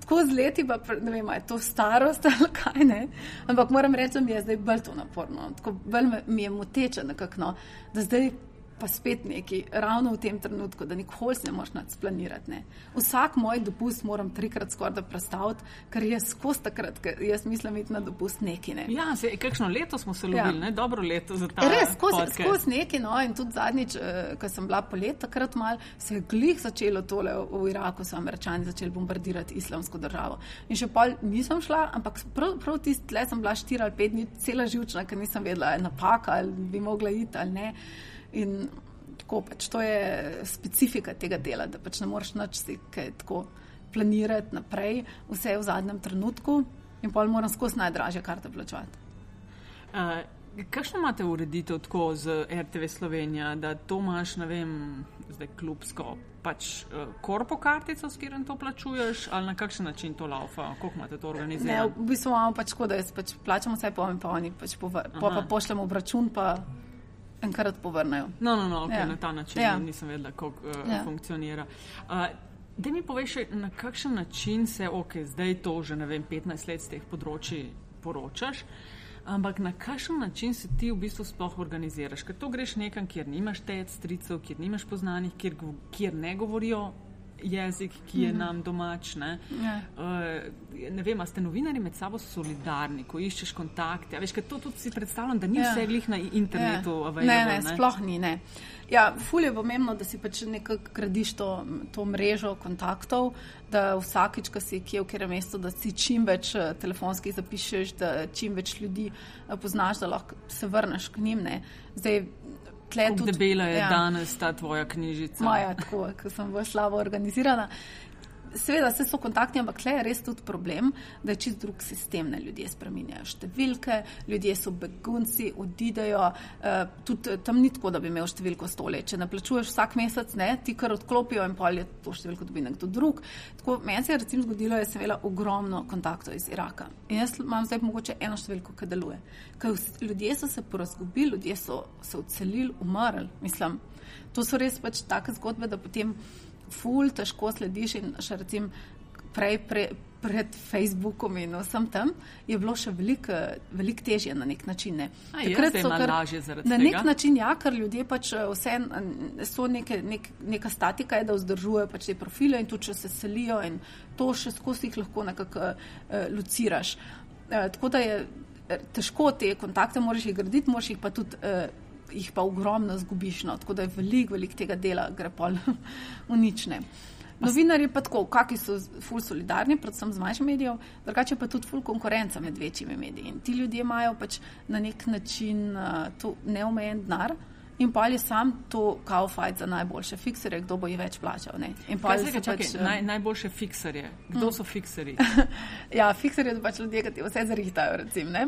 Tako z leti, pa ne vem, je to starost ali kaj ne. Ampak moram reči, da mi je zdaj bolj to naporno, tako bolj mi je moteče nekako, no, da zdaj pa spet neki, ravno v tem trenutku, da nikoli ne moreš nadsplanirati. Ne. Vsak moj dopust moram trikrat skoraj prestaviti, ker je skozi takrat, ker jaz mislim, iti na dopust neki. Ne. Ja, se, kakšno leto smo se ja. ne dobro leto za ta. Res, skozi, skozi neki, no in tudi zadnjič, eh, ko sem bila polet, takrat mal se je glih začelo tole v Iraku, so američani začeli bombardirati islamsko državo. In še pol nisem šla, ampak prav, prav tisti le sem bila štiri ali pet dni, cela živčna, ker nisem vedela, je napaka ali bi mogla iti ali ne. In tako pač to je specifika tega dela, da pač ne moreš nič si kaj tako planirati naprej, vse je v zadnjem trenutku in pol moram skozi najdražje karte plačati. Uh, Kakšno imate ureditev tako z RTV Slovenija, da to imaš, ne vem, zdaj klubsko, pač uh, korpo kartico, s katerim to plačuješ, ali na kakšen način to laufa, kako imate to organizirano? Ne, v bistvu imamo pač tako, da jaz pač plačamo vse po in po oni, pač po, po, pa pošljemo račun, pa enkrat povrnejo. No, no, no okay, ja. na ta način ja. nisem vedela, kako uh, ja. funkcionira. Uh, da mi poveš, na kakšen način se, ok, zdaj to že ne vem, 15 let z teh področji poročaš. Ampak na kakšen način se ti v bistvu sploh organiziraš? Ker to greš nekam, kjer nimaš tec, stricev, kjer nimaš poznanih, kjer, kjer ne govorijo jezik, ki je mm -hmm. nam domač. Ne, ja. uh, ne vem, ste novinari med sabo solidarni, ko iščeš kontakte. Veš, to tudi si predstavljam, da ni ja. vse glih na internetu. Ja. Available, ne, ne, ne, sploh ni. Ne. Ja, fulje je pomembno, da si pač nekako gradiš to, to mrežo kontaktov, da vsakič, ko si kje v kjerem mestu, da si čim več eh, telefonskih zapišeš, da čim več ljudi eh, poznaš, da lahko se vrneš k njim. Ne. Zdaj. Debela je ja. danes ta tvoja knjižica. Moja, tako, ker sem v slabo organizirana. Seveda, vse so kontaktni, ampak tle je res tudi problem, da je čist drug sistem. Ne? Ljudje spreminjajo številke, ljudje so begunci, odidejo. Uh, tudi tam ni tako, da bi imel številko stole. Če ne plačuješ vsak mesec, ne, ti kar odklopijo in pol je to številko dobi nekdo drug. Tako meni se je recimo zgodilo, da sem imela ogromno kontaktov iz Iraka. In jaz imam zdaj mogoče eno številko, ki deluje. Ker ljudje so se porazgubili, ljudje so se odselili, umrli. Mislim, to so res pač take zgodbe, da potem ful, težko slediš in še recimo. prej, pre, pred Facebookom in vsem tam, je bilo še veliko velik težje na nek način. Ne. Takrat so kar lažje zaradi na tega. nek način, ja, ker ljudje pač eh, vse so neke, nek, neka statika, je, da vzdržujejo pač te profile in tudi če se selijo in to še skozi jih lahko nekako uh, luciraš. Uh, tako da je težko te kontakte moraš jih graditi, moraš jih pa tudi. Uh, jih pa ogromno zgubiš, no, tako da je veliko, veliko tega dela gre pol v nične. Novinarji pa tako, kakšni so ful solidarni, predvsem z manjšimi medijem, drugače pa tudi ful konkurenca med večjimi mediji. In ti ljudje imajo pač na nek način uh, to neomejen denar. In pa je sam to kao fajt za najboljše fikserje, kdo bo jih več plačal. Pač, pač, naj, najboljše fikserje. Kdo mm. so fikseri? ja, fikserje so pač ljudje, ki ti vse zrihtajo, recimo. Ne?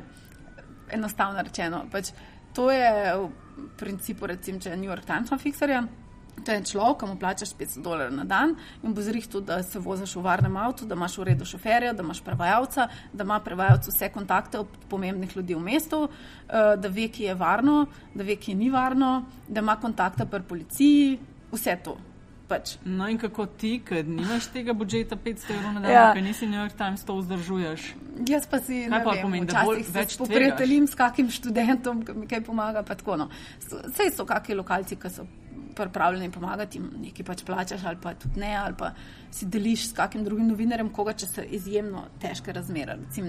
Enostavno rečeno. Pač, to je v principu, recimo, če je New York Times fikserja. To je človek, ki mu plačaš 500 dolarjev na dan in bo zrihtel, da se voziš v varnem avtu, da imaš v redu šoferja, da imaš prevajalca, da ima prevajalec vse kontakte od pomembnih ljudi v mestu, eh, da ve, ki je varno, da ve, ki ni varno, da ima kontakte pri policiji, vse to. Pač. No in kako ti, ker nimaš tega budžeta 500 evrov na dan, ja. ker nisi New York Times to vzdržuješ? Jaz pa si kaj pa pomeni, da bolj več poprijateljim s kakim študentom, ki mi kaj pomaga, pa tako no. Sej so kakšni lokalci, ki so pripravljeni pomagati, nekaj pač plačaš ali pa tudi ne, ali pa si deliš s kakim drugim novinarjem, koga če so izjemno težke razmere. Recim,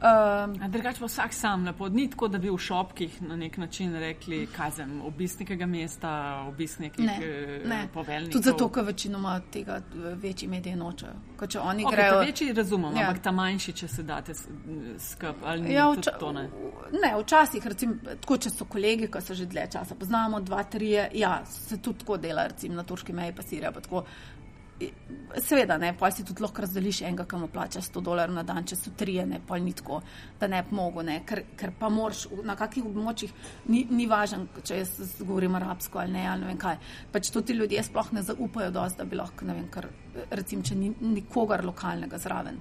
Um, Drugač pa vsak sam lepo, ni tako, da bi v šopkih na nek način rekli, kaj sem, obisk nekega mesta, obisk nekih ne, eh, ne. poveljnikov. Tudi zato, ker večinoma tega večji mediji nočejo. Če oni okay, grejo. Večji razumemo, ja. ampak ta manjši, če se date skup ali ja, vča, to ne. Ne, včasih, recimo, tako če so kolegi, ki so že dlje časa, poznamo dva, tri, ja, se tudi tako dela, recimo na turški meji pa Sirija, pa tako. Seveda, ne, pa si tudi lahko razdeliš enega, ki mu plača 100 dolarjev na dan, če so tri, ne, pa ni tako, da ne bi mogel, ne, ker, ker pa moraš na kakih območjih, ni, ni važno, če jaz govorim arabsko ali ne, ali ne vem kaj. Pač to ti ljudje sploh ne zaupajo dosti, da bi lahko, ne vem, ker recimo, če ni nikogar lokalnega zraven.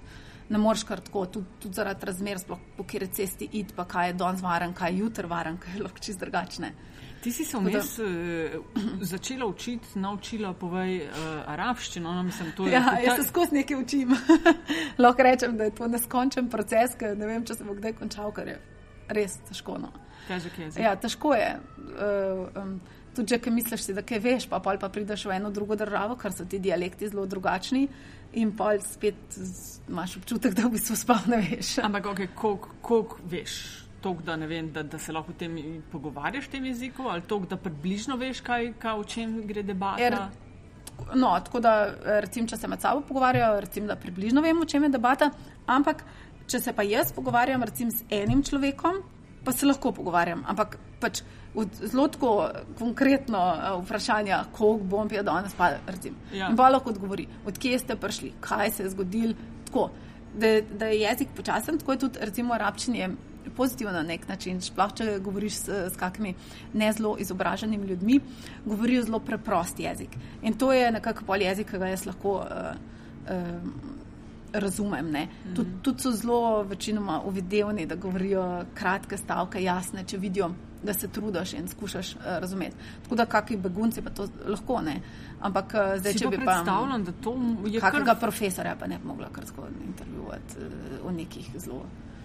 Ne moreš kar tako, tudi, tudi zaradi razmer, sploh po kjer cesti id, pa kaj je danes varen, kaj je jutr varen, kaj je lahko čist drugačne. Ti si se vmes uh, začela učiti, naučila povej uh, arabščino. No, mislim, je, ja, ta... jaz se skozi nekaj učim. Lahko rečem, da je to neskončen proces, ker ne vem, če se bo kdaj končal, ker je res težko. No. Težek je. Ja, težko je. Uh, um, tudi, če misliš, si, da kaj veš, pa pa prideš v eno drugo državo, ker so ti dialekti zelo drugačni. In pa spet imaš občutek, da v bistvu sploh ne veš. Ampak, okay, koliko veš? Tok, da, vem, da, da se lahko tem pogovarjaš v tem jeziku, ali to, da približno veš, kaj, kaj, o čem gre debata? Er, no, tako da, recim, če se med sabo pogovarjajo, recim, da približno vemo, o čem je debata. Ampak, če se pa jaz pogovarjam recim, z enim človekom, pa se lahko pogovarjam. Ampak pač zelo tako konkretno uh, vprašanje, koliko bom pil danes, pa recim. Ja. In pa lahko odgovori, odkje ste prišli, kaj se je zgodilo. Tako, da, da je jezik počasen, tako je tudi recimo arabčini pozitivno na nek način. Sploh, če govoriš s, s kakimi ne zelo izobraženimi ljudmi, govorijo zelo preprost jezik. In to je nekako pol jezik, ki ga jaz lahko uh, uh, razumem. Mm -hmm. Tudi tud so zelo večinoma uvidevni, da govorijo kratke stavke, jasne, če vidijo. Da se trudiš in skušaš uh, razumeti. Tako da, kakšni begunci pa to lahko ne. Ampak, uh, zdaj, če bi pa predstavljal, da to je. Kakega kar... profesora pa ne bi mogla kar tako intervjuvati uh, v nekih zelo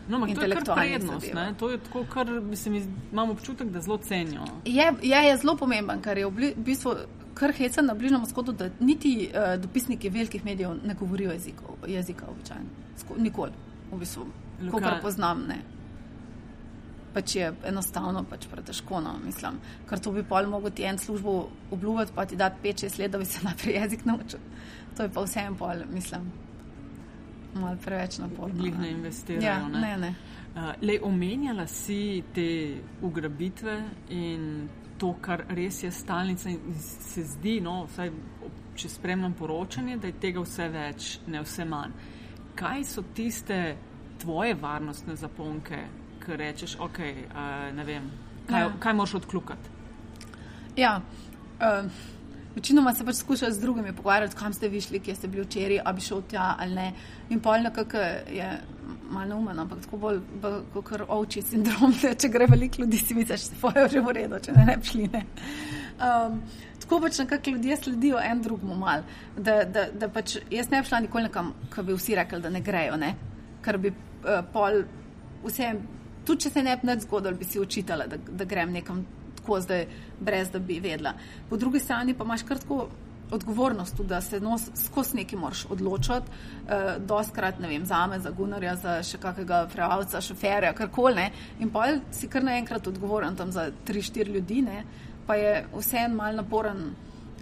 No, to je kar prednost. To je tako, kar mislim, imam občutek, da zelo cenijo. Je, je, je zelo pomemben, ker je v bistvu kar heca na bližnjem vzhodu, da niti uh, dopisniki velikih medijev ne govorijo jezikov, jezika običajno. Nikoli, v bistvu, kot poznam. Ne. Pač je enostavno, pač pretežko, no, mislim. Ker to bi pol mogel ti en službo obljubiti, pa ti dati 5-6 let, da bi se najprej jezik naučil. To je pa vsem pol, mislim malo preveč naporno. Glih ne investirajo. Ja, ne? Ne, ne. Uh, le omenjala si te ugrabitve in to, kar res je stalnica in se zdi, no, vsaj, če spremljam poročanje, da je tega vse več, ne vse manj. Kaj so tiste tvoje varnostne zaponke, ki rečeš, ok, uh, ne vem, kaj, ja. kaj moš odklukati? Ja. Uh, Večinoma se pač skušajo z drugimi pogovarjati, kam ste vi šli, kje ste bili včeraj, ali šel tja ali ne. In pol nekako je malo neumen, ampak tako bolj kot ovči sindrom, da če gre veliko ljudi, si misliš, da je vse v redu, če ne bi šli. Ne. Um, tako pač nekako ljudje sledijo en drugemu mal. Da, da, da pač jaz ne bi šla nikoli nekam, ko bi vsi rekli, da ne grejo, ne? ker bi uh, pol vse, tudi če se ne bi več zgodilo, bi si učitala, da, da grem nekam tako zdaj, brez da bi vedela. Po drugi strani pa imaš kar tako odgovornost, da se nos, skozi nekaj moraš odločiti. Uh, doskrat, ne vem, za me, za Gunarja, za še kakega prevajalca, šoferja, karkoli. In pa si kar naenkrat odgovoren tam za tri, štiri ljudi, ne? pa je vseeno mal naporen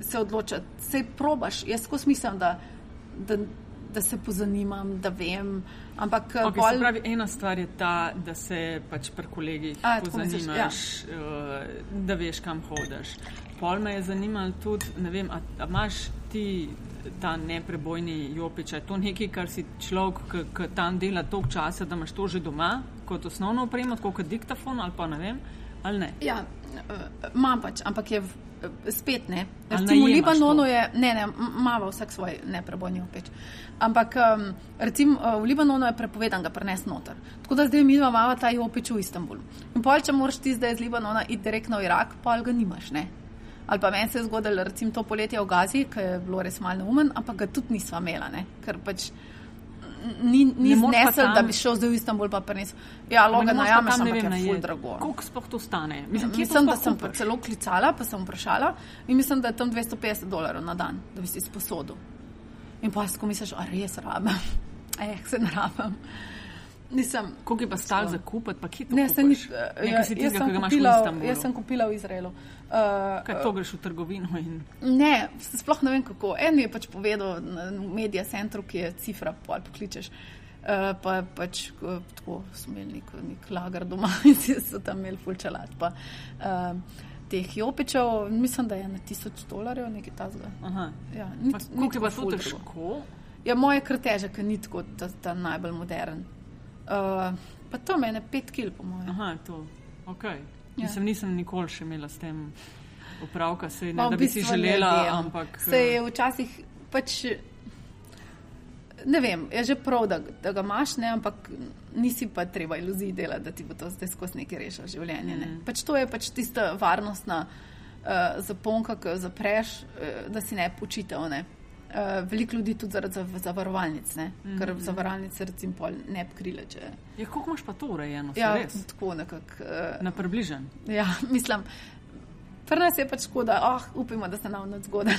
se odločiti. Sej probaš, jaz skozi mislim, da, da, da se pozanimam, da vem. Ampak, okay, pol... pravi, ena stvar je ta, da se pač pri kolegih A, pozanimaš, ja. uh, da veš, kam hodiš. Pol me je zanimalo tudi, ne vem, a, a imaš ti ta neprebojni jopič, je to nekaj, kar si človek, ki tam dela toliko časa, da imaš to že doma kot osnovno opremo, kot diktafon ali pa ne vem, ali ne? Ja, uh, imam pač, ampak je. V spet ne. Recimo v Libanonu je, ne, ne, malo vsak svoj neprebojni opeč. Ampak um, recimo v Libanonu je prepovedan ga prenesti noter. Tako da zdaj mi imamo ta opeč v Istanbulu. In pol, če moraš ti zdaj iz Libanona iti direktno v Irak, pol ga nimaš, ne. Ali pa meni se je zgodilo, recimo to poletje v Gazi, ki je bilo res malo neumen, ampak ga tudi nisva imela, ne. Ker pač ni, ni znesel, tam... da bi šel zdaj v Istanbul pa prenesel. Ja, logo na jame, sem nekaj najbolj drago. Koliko sploh to stane? Mislim, mislim da sem celo klicala, pa sem vprašala in mislim, da je tam 250 dolarjev na dan, da bi si sposodil. In pa si misliš, a res rabim. Eh, se ne rabim. Nisem. Koliko je pa stal za kupiti, pa kje to ne, kupiš? Ni, uh, ja, tizga, jaz, sem kupila, jaz sem kupila v Izraelu. Uh, Kaj to greš v trgovino? In... Ne, sploh ne vem kako. En mi je pač povedal v medija centru, ki je cifra, ali pokličeš. Uh, pa pač tako smo imeli nek, nek lagar doma in so tam imeli fulčalat. Pa, uh, Teh jopičev, mislim, da je na tisoč dolarjev nekaj tazga. Ja, Kako je pa to težko? Ja, moje kar težek, ni tako ta, ta najbolj modern. Uh, pa to meni pet kil, po mojem. Aha, to. Okay. Ja. Mislim, nisem nikoli še imela s tem opravka, se ne, da bi si želela, ne, ampak. Se je eh, včasih pač. Ne vem, je že prav, da, da ga imaš, ne, ampak nisi pa treba iluzij delati, da ti bo to zdaj skozi nekaj rešilo življenje. Ne. Mm. Pač to je pač tista varnostna uh, zaponka, ki jo zapreš, uh, da si ne počitev. Ne. Uh, veliko ljudi tudi zaradi zavarovalnic, mm -hmm. ker zavarovalnice recimo ne bi krile. Če... Ja, kako imaš pa to urejeno? Ja, tako nekako. Uh, Na približen. Ja, mislim, pri nas je pač škoda, oh, upimo, da se nam ne zgodi.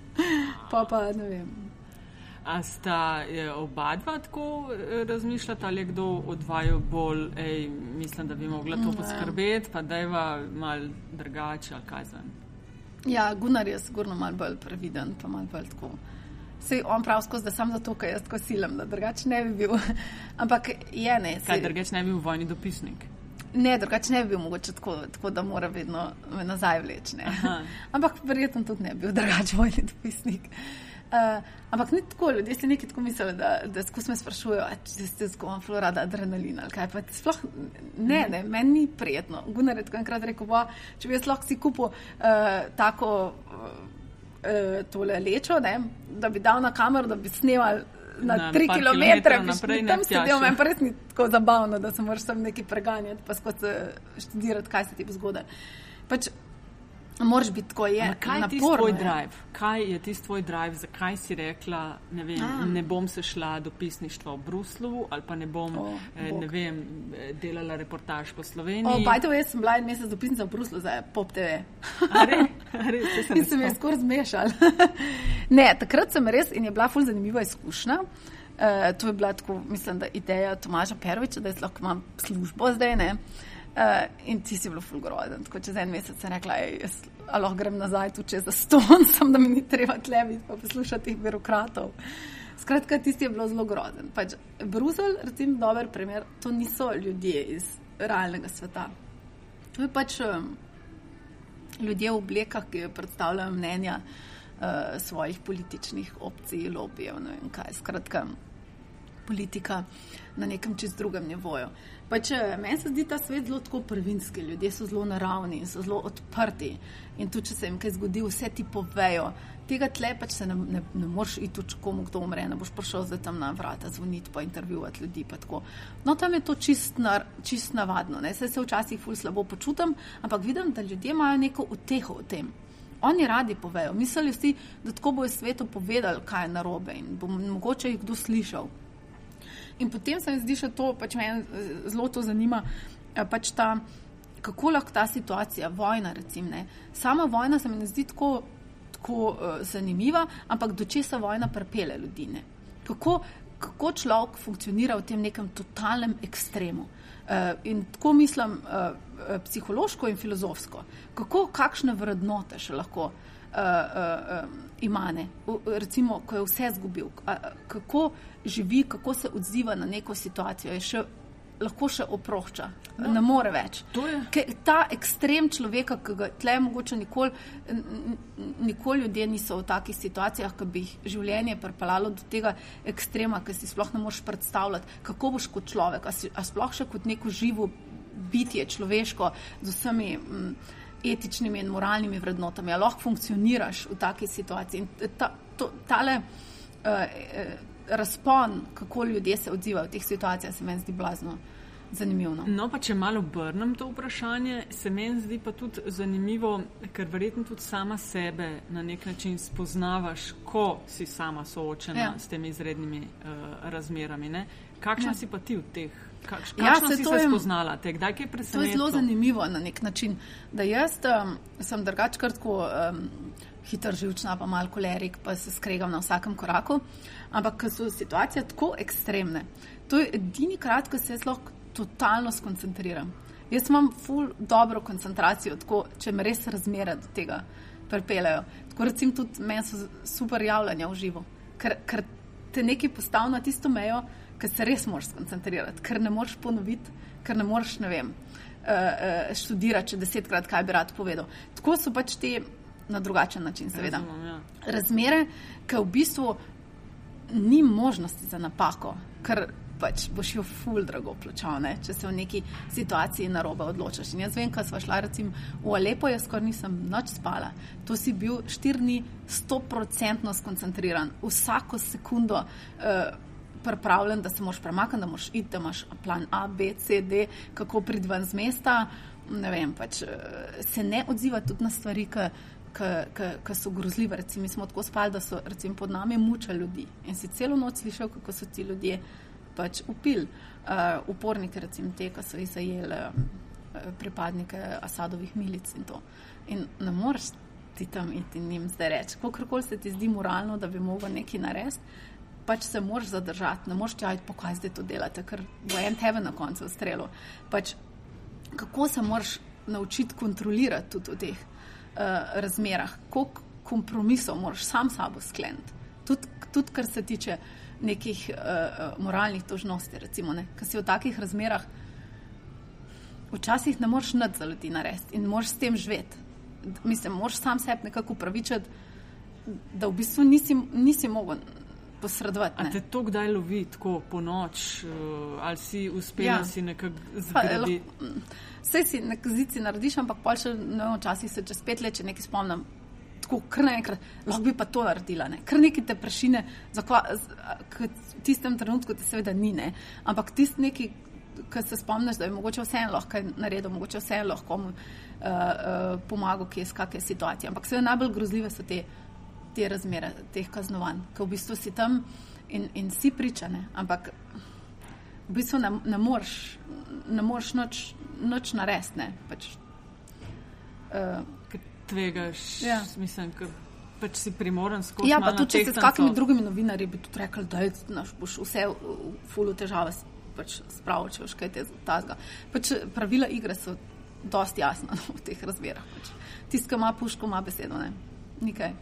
pa pa ne vem. A sta oba dva tako eh, razmišljata, ali je kdo od vaju bolj, ej, mislim, da bi mogla to poskrbeti, pa da je mal drugače ali kaj zven? Ja, Gunnar je sigurno malo bolj previden, pa malo bolj tako. Sej on prav skozi, da sem zato, ker jaz tako silam, da drugače ne bi bil. Ampak je ne. Sej... Kaj drugače ne bi bil vojni dopisnik? Ne, drugače ne bi bil mogoče tako, tako da mora vedno me nazaj vleči. Ampak verjetno tudi ne bi bil drugače vojni dopisnik. Uh, ampak ni tako, ljudje si nekaj tako mislili, da, da skozi me sprašujejo, če ste skozi florada adrenalina ali kaj. Sploh ne, ne, meni ni prijetno. Gunnar je tako enkrat rekel, bo, če bi jaz lahko si kupil uh, tako uh, tole lečo, ne, da bi dal na kamero, da bi snemal. Na, na tri kilometre, naprej, tam sedel, meni pa res ni tako zabavno, da se moraš tam nekaj preganjati, pa skozi študirati, kaj se ti bo zgodilo. Pač, Moraš biti tako, je. Kaj je tisti tvoj drive? Kaj je tisti tvoj drive, zakaj si rekla, ne, vem, ne bom se šla do pisništva v Bruslu ali pa ne bom oh, eh, ne vem, delala reportaž po Sloveniji? Oh, Bajto, jaz sem bila en mesec dopisnica v Bruslu za Pop TV. In sem jaz skoraj zmešala. ne, takrat sem res in je bila ful zanimiva izkušnja. Uh, to je bila tako, mislim, da ideja Tomaža Perviča, da jaz lahko imam službo zdaj. Ne? Uh, in ti si bil fulgrozen. Tako čez en mesec sem rekla, da lahko grem nazaj tu čez zaston, sem da mi ni treba tleviti pa poslušati teh birokratov. Skratka, tisti je bilo zelo grozen. Pač, Bruselj, recimo, dober primer, to niso ljudje iz realnega sveta. To je pač um, ljudje v oblekah, ki predstavljajo mnenja uh, svojih političnih opcij, lobijev, ne vem kaj. Skratka, politika na nekem čist drugem nivoju. Pač, meni se zdi ta svet zelo prvinski, ljudje so zelo naravni so zelo odprti. In tudi, če se jim kaj zgodi, vse ti povejo. Tega tle pač se ne, ne, ne moreš iti, če komu kdo umre, ne boš prišel zdaj tam na vrata, zvoniti, pa intervjuvati ljudi. Pa no, tam je to čist, nar, čist navadno. Se, se včasih ful slabo počutim, ampak vidim, da ljudje imajo neko uteho v tem. oni radi povejo. Mislili si, da tako bojo svetu povedali, kaj je narobe in bo mogoče jih kdo slišal. In potem se mi zdi še to, pač me zelo to zanima, pač ta, kako lahko ta situacija, vojna, recimo, ne. sama vojna se mi ne zdi tako, tako uh, zanimiva, ampak do česa vojna prepele ljudi. Ne. Kako, kako človek funkcionira v tem nekem totalnem ekstremu. Uh, in tako mislim uh, psihološko in filozofsko, kako, kakšne vrednote še lahko uh, uh, uh, ima, ne? recimo, ko je vse zgubil, uh, kako živi, kako se odziva na neko situacijo, je še lahko še oprošča, no, ne more več. Ta ekstrem človeka, ki ga tle mogoče nikoli, nikoli ljudje niso v takih situacijah, ki bi jih življenje pripeljalo do tega ekstrema, ki si sploh ne moreš predstavljati, kako boš kot človek, a, si, a sploh še kot neko živo bitje, človeško, z vsemi. M, etičnimi in moralnimi vrednotami, ali lahko funkcioniraš v taki situaciji. In ta, to, tale uh, uh, razpon, kako ljudje se odzivajo v teh situacijah, se meni zdi blazno. Zanimivo. No. no, pa če malo obrnem to vprašanje, se meni zdi pa tudi zanimivo, ker verjetno tudi sama sebe na nek način spoznavaš, ko si sama soočena ja. s temi izrednimi uh, razmerami. Ne? Kakšna ja. si pa ti v teh? Kakš, ja, se si se spoznala, te, kdaj je presenečenje? To je zelo zanimivo na nek način, da jaz um, sem drugačkrat, ko um, hiter živčna, pa malo kolerik, pa se skregam na vsakem koraku. Ampak, so situacije tako ekstremne, to je edini krat, ko se lahko totalno skoncentriram. Jaz imam ful dobro koncentracijo, tako, če me res razmere do tega pripeljajo. Tako recimo tudi meni so super javljanja v živo, ker, ker te nekaj postavi na tisto mejo, ker se res moraš skoncentrirati, ker ne moreš ponoviti, ker ne moreš, ne vem, uh, uh, študirati, če desetkrat kaj bi rad povedal. Tako so pač te na drugačen način, seveda. Razumem, ja. Razmere, ki v bistvu ni možnosti za napako, ker pač boš jo ful drago plačal, ne? če se v neki situaciji narobe odločaš. In jaz vem, ko smo šla recimo v Alepo, jaz skoraj nisem noč spala. To si bil štiri dni stoprocentno skoncentriran, vsako sekundo. Uh, Pripravljen, da se moraš premakniti, da moraš iti, da imaš plan A, B, C, D, kako priti ven z mesta. Ne vem, pač eh, se ne odziva tudi na stvari, ki ki so grozljive. Recimo, mi smo tako spali, da so recimo, pod nami mučali ljudi in si celo noč slišal, kako so ti ljudje pač upili. Uh, uporniki, recimo te, ki so izajeli uh, pripadnike Asadovih milic in to. In ne moreš ti tam iti in jim zdaj reči, kakorkoli se ti zdi moralno, da bi mogel nekaj narediti. Pač se moraš zadržati, ne moreš čajati, pokaj zdaj to delate, ker bo en tebe na koncu strelo. Pač, kako se moraš naučiti kontrolirati tudi v teh uh, razmerah, koliko kompromisov moraš sam sabo skleniti. Tudi, tudi kar se tiče nekih uh, moralnih dožnosti, recimo, ne? ker si v takih razmerah včasih ne moreš nad za ljudi narediti in moraš s tem živeti. Mislim, moraš sam sebi nekako upravičiti, da v bistvu nisi, nisi mogel posredovati. A te to kdaj lovi, tako po noč, uh, ali si uspel ja. si nekako zgraditi? Vse si na kazici narediš, ampak pa še včasih se čez pet let, če nekaj spomnim. Tako, kar naenkrat, lahko bi pa to naredila, ne? kar neki te prašine, v tistem trenutku te seveda ni, ne? ampak tisti neki, ki se spomniš, da je mogoče vseeno lahko naredil, mogoče vseeno lahko komu uh, uh, pomagal, ki je iz kakšne situacije. Ampak vse najbolj grozljive so te, te razmere, teh kaznovanj, ki v bistvu si tam in, in si pričane, ampak v bistvu ne, ne moreš, ne moreš noč, noč narediti. Pač, uh, Tvegaš, ja. mislim, ker pač si primoren skozi. Ja, pa tudi če se s kakimi drugimi novinarji bi tudi rekli, da naš, boš vse v fulu težave pač spravil, če boš kaj te tazga. Pač pravila igre so dosti jasna no, v teh razmerah. Pač. Tisti, ki ima puško, ima besedo, ne. Nikaj.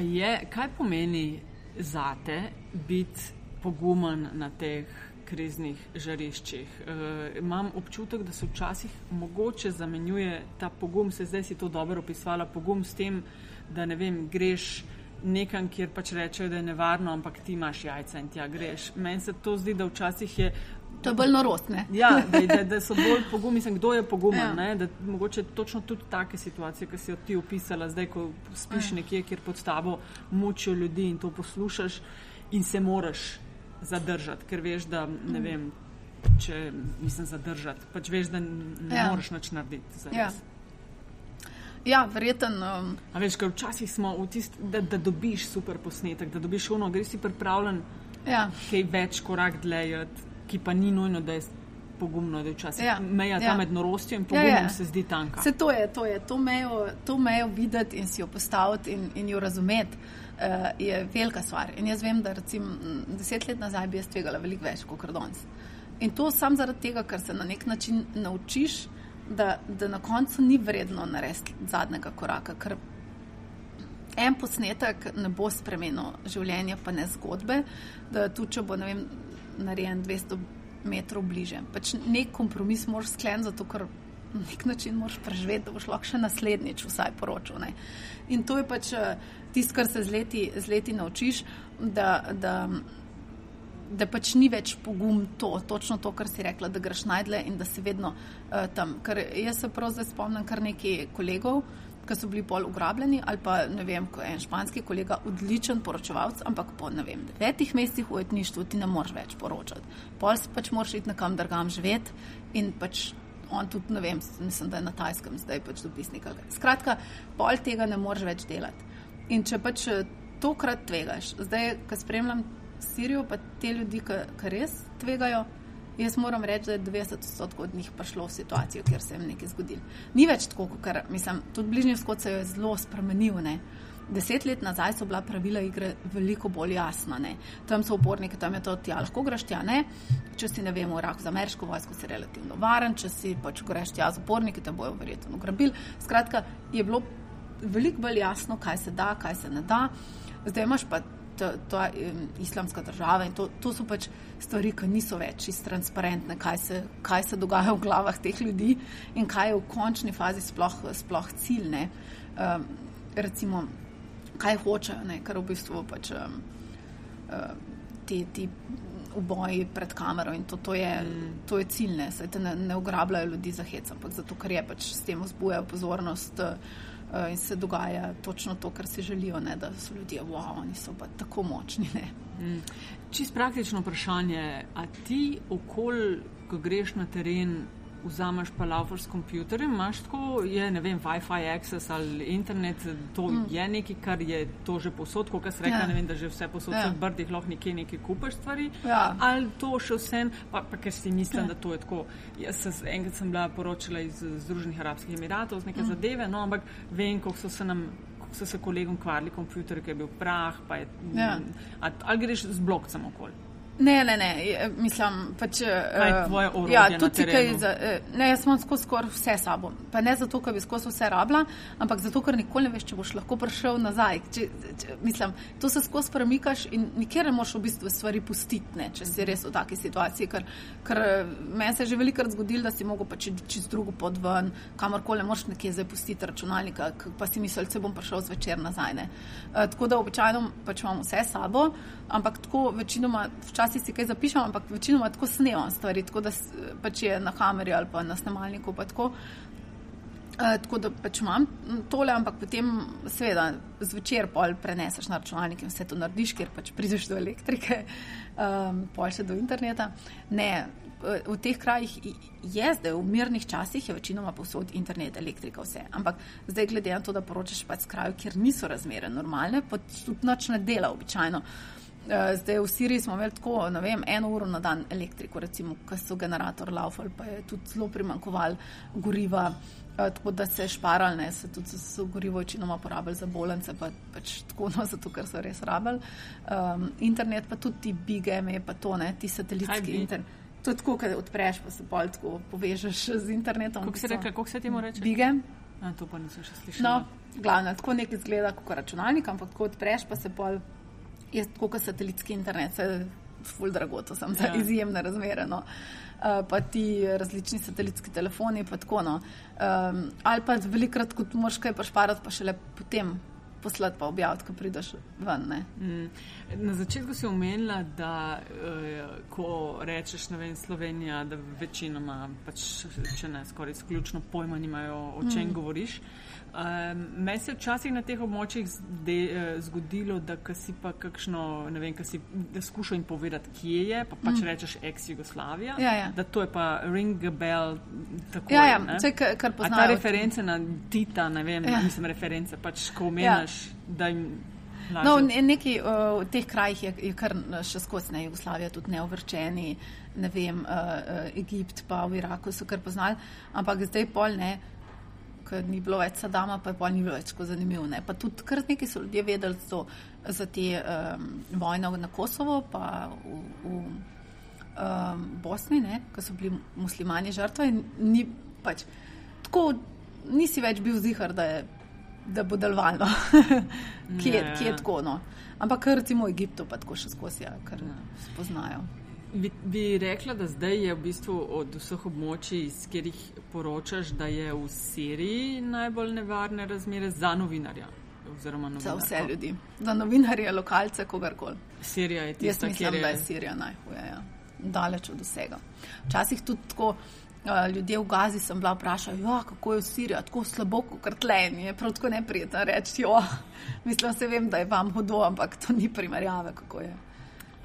Je, kaj pomeni zate biti pogumen na teh kriznih žariščih. E, imam občutek, da se včasih mogoče zamenjuje ta pogum, se zdaj si to dobro opisvala, pogum s tem, da ne vem, greš nekam, kjer pač rečejo, da je nevarno, ampak ti imaš jajca in tja greš. Meni se to zdi, da včasih je. To je bolj narostne. Ja, da, da, da so bolj pogumni, mislim, kdo je pogumen. Ja. Da mogoče točno tudi take situacije, ki si jo ti opisala, zdaj, ko spiš ja. nekje, kjer pod tabo mučijo ljudi in to poslušaš in se moraš zadržati, ker veš, da ne vem, če mislim zadržati. Pač veš, da ne ja. moreš nič narediti. Ja. Ja, verjeten. Um, A veš, ker včasih smo v tisti, da, da dobiš super posnetek, da dobiš ono, greš si pripravljen ja. kaj več korak dlje, ki pa ni nujno, da je pogumno, da je včasih Ja, meja ja. med norostjo in Ja, pogumom ja. se zdi tanka. Se to je, to je, to mejo, to mejo videti in si jo postaviti in, in jo razumeti. Uh, je velika stvar. In jaz vem, da recimo deset let nazaj bi jaz tvegala veliko več kot danes. In to sam zaradi tega, ker se na nek način naučiš, da, da na koncu ni vredno narediti zadnjega koraka. Ker en posnetek ne bo spremenil življenja, pa ne zgodbe, da tudi če bo ne vem, narejen 200 metrov bliže. Pač nek kompromis moraš skleniti, zato ker na nek način moraš preživeti, da boš lahko še naslednjič vsaj poročal. Ne. In to je pač eh, tisto, kar se z leti, z leti naučiš, da, da, da pač ni več pogum to, točno to, kar si rekla, da greš najdle in da si vedno uh, tam. Ker jaz se prav zdaj spomnim kar nekaj kolegov, ki so bili pol ugrabljeni, ali pa ne vem, ko je en španski kolega odličen poročevalc, ampak po ne vem, devetih mesecih v ujetništvu ti ne moreš več poročati. Pol si pač moraš iti nekam drugam živeti in pač on tudi, ne vem, mislim, da je na tajskem zdaj pač dopisnik. Skratka, pol tega ne moreš več delati. In če pač eh, tokrat tvegaš, zdaj, ko spremljam Sirijo, pa te ljudi, ki res tvegajo, jaz moram reči, da je 90% od njih prišlo v situacijo, kjer se jim nekaj zgodilo. Ni več tako, ker mislim, tudi bližnji vzhod se je zelo spremenil. Ne? Deset let nazaj so bila pravila igre veliko bolj jasna. Ne? Tam so uporniki, tam je to, tja lahko greš tja, ne. Če si ne vem, v Iraku za ameriško vojsko, si relativno varen, če si pač greš tja z uporniki, te bojo verjetno ugrabili. Skratka, je bilo veliko bolj jasno, kaj se da, kaj se ne da. Zdaj imaš pa to, to um, islamska država in to, to so pač stvari, ki niso več čisto transparentne, kaj se, kaj se dogaja v glavah teh ljudi in kaj je v končni fazi sploh, sploh cilj. Ne. Um, recimo, kaj hočejo, ne, ker v bistvu pač um, ti, ti uboji pred kamero in to, to, je, to je cilj, ne, saj te ne, ne ugrabljajo ljudi za hec, ampak zato, ker je pač s tem vzbujajo pozornost uh, in se dogaja točno to, kar si želijo, ne, da so ljudje, wow, oni so pa tako močni. Ne. Mm. Čist praktično vprašanje, a ti okol, ko greš na teren, vzameš pa laufer s kompjuterjem, imaš tako, je ne vem, Wi-Fi access ali internet, to mm. je nekaj, kar je to že posod, kot se reče, Ja. ne vem, da že vse posod Ja. v brdih lahko nekje nekaj kupaš stvari. Ja. Ali to še vsem, pa, pa ker si mislim, Ja. da to je tako. Jaz se, z- enkrat sem bila poročala iz Združenih arabskih emiratov z neke mm. zadeve, no, ampak vem, koliko so se nam. So se kolegom kvarili kompjuter, ki je bil prah, pa je, Ja. a, ali greš z blokcem okoli. Ne, ne, ne, mislim, pač. Kaj je tvoje orodje Ja, tudi kaj za. eh, Ne, jaz imam skozi skoraj vse sabo. Pa ne zato, ker bi skozi vse rabila, ampak zato, ker nikoli ne veš, če boš lahko prišel nazaj. Če, če, mislim, to se skozi premikaš in nikjer ne moš v bistvu stvari pustiti, ne, če si res v taki situaciji. Ker, ker eh, meni se je že velikokrat zgodilo, da si mogel pač čez drugo pod ven, kamorkoli ne moreš nekje zdaj pustiti računalnika, pa si mislil, da bom prišel zvečer nazaj. Ne. Eh, Tako da običajno pač imam vse sabo, ampak tako večinoma, včasih si kaj zapišem, ampak večinoma tako snemam stvari, tako da pač je na kameri ali pa na snemalniku. Pa tako. Uh, tako da pač imam tole, ampak potem seveda zvečer pol preneseš na računalnik in vse to narediš, ker pač prideš do elektrike, um, pol še do interneta. Ne, eh, v teh krajih je zdaj, v mirnih časih je večinoma povsod internet, elektrika, vse. Ampak zdaj glede na to, da poročaš pač s krajev, kjer niso razmere normalne, pa tudi noč ne dela običajno. Eh, Zdaj v Siriji smo imeli tako, ne vem, eno uro na dan elektriko, recimo, ko so generator laufali, pa je tudi zelo primankoval goriva, eh, tako da se je šparali, ne, se tudi so gorivo večinoma porabili za bolence, pa pač tako, no, zato ker so res rabili. Um, internet pa tudi ti big ME, pa to, ne, ti satelitski internet. To je tako, kad odpreš, pa se pol tako povežeš z internetom. Kako se reče, kako se temu reče? Bigem. A, to pa nisem še slišala. No, glavno, tako nekaj izgleda kot računalnik, ampak ko odpreš, pa se pol, je tako kot satelitski internet, se ful drago, to sem za Ja. izjemne razmere. No. Uh, pa ti različni satelitski telefoni, pa tako. No. Um, ali pa velikrat, ko moraš kaj pašparati, pa šele potem poslati pa objaviti, ko prideš ven. Ne. Mm. Na začetku si omenila, da eh, ko rečeš vem, Slovenija, da večinoma, pač, če ne skoraj izključno pojma nimajo, o čem mm. govoriš. Um, Meni se je včasih na teh območjih zde, uh, zgodilo, da si pa kakšno, ne vem, si skušal jim povedati, kje je, pa pač mm. rečeš ex-Jugoslavija. Ja, ja. Da to je pa ring a bell. Tako, ja, ja. Če, kar poznaš. Ta reference na Tita, ne vem, ja. nisem reference, pač ko omenjaš, ja. da jim. No, neki v teh krajih je, je kar še skozi ne Jugoslavija, tudi neovrčeni, ne vem, uh, Egipt pa v Iraku so kar poznali, ampak zdaj pol ne ker ni bilo več Sadama, pa je pa ni bilo več tako zanimivo. Ne. Pa tudi kar nekaj so ljudje vedeli to, za te um, vojne na Kosovo, pa v, v um, Bosni, ko so bili muslimani žrtve. Ni, pač, tako, nisi več bil zihar, da, je, da bo delovalo, kje, kje je tako. No. Ampak recimo v Egiptu pa tako še skozi, ja, kar spoznajo. Bi, bi rekla, da zdaj je v bistvu od vseh območij, iz katerih poročaš, da je v Siriji najbolj nevarne razmere za novinarja? Za vse ljudi, za novinarje, lokalce, kogarkoli. Sirija je tista, Jaz mislim, je... da je Sirija najhuje, ja. daleč od vsega. Včasih tudi tako. Uh, ljudje v Gazi sem bila vprašana, ja, kako je v Siriji, tako slabo, kot tlemi. Je prav tako neprijetno reči, jo, mislim, se vem, da je vam hudo, ampak to ni primerjave, kako je,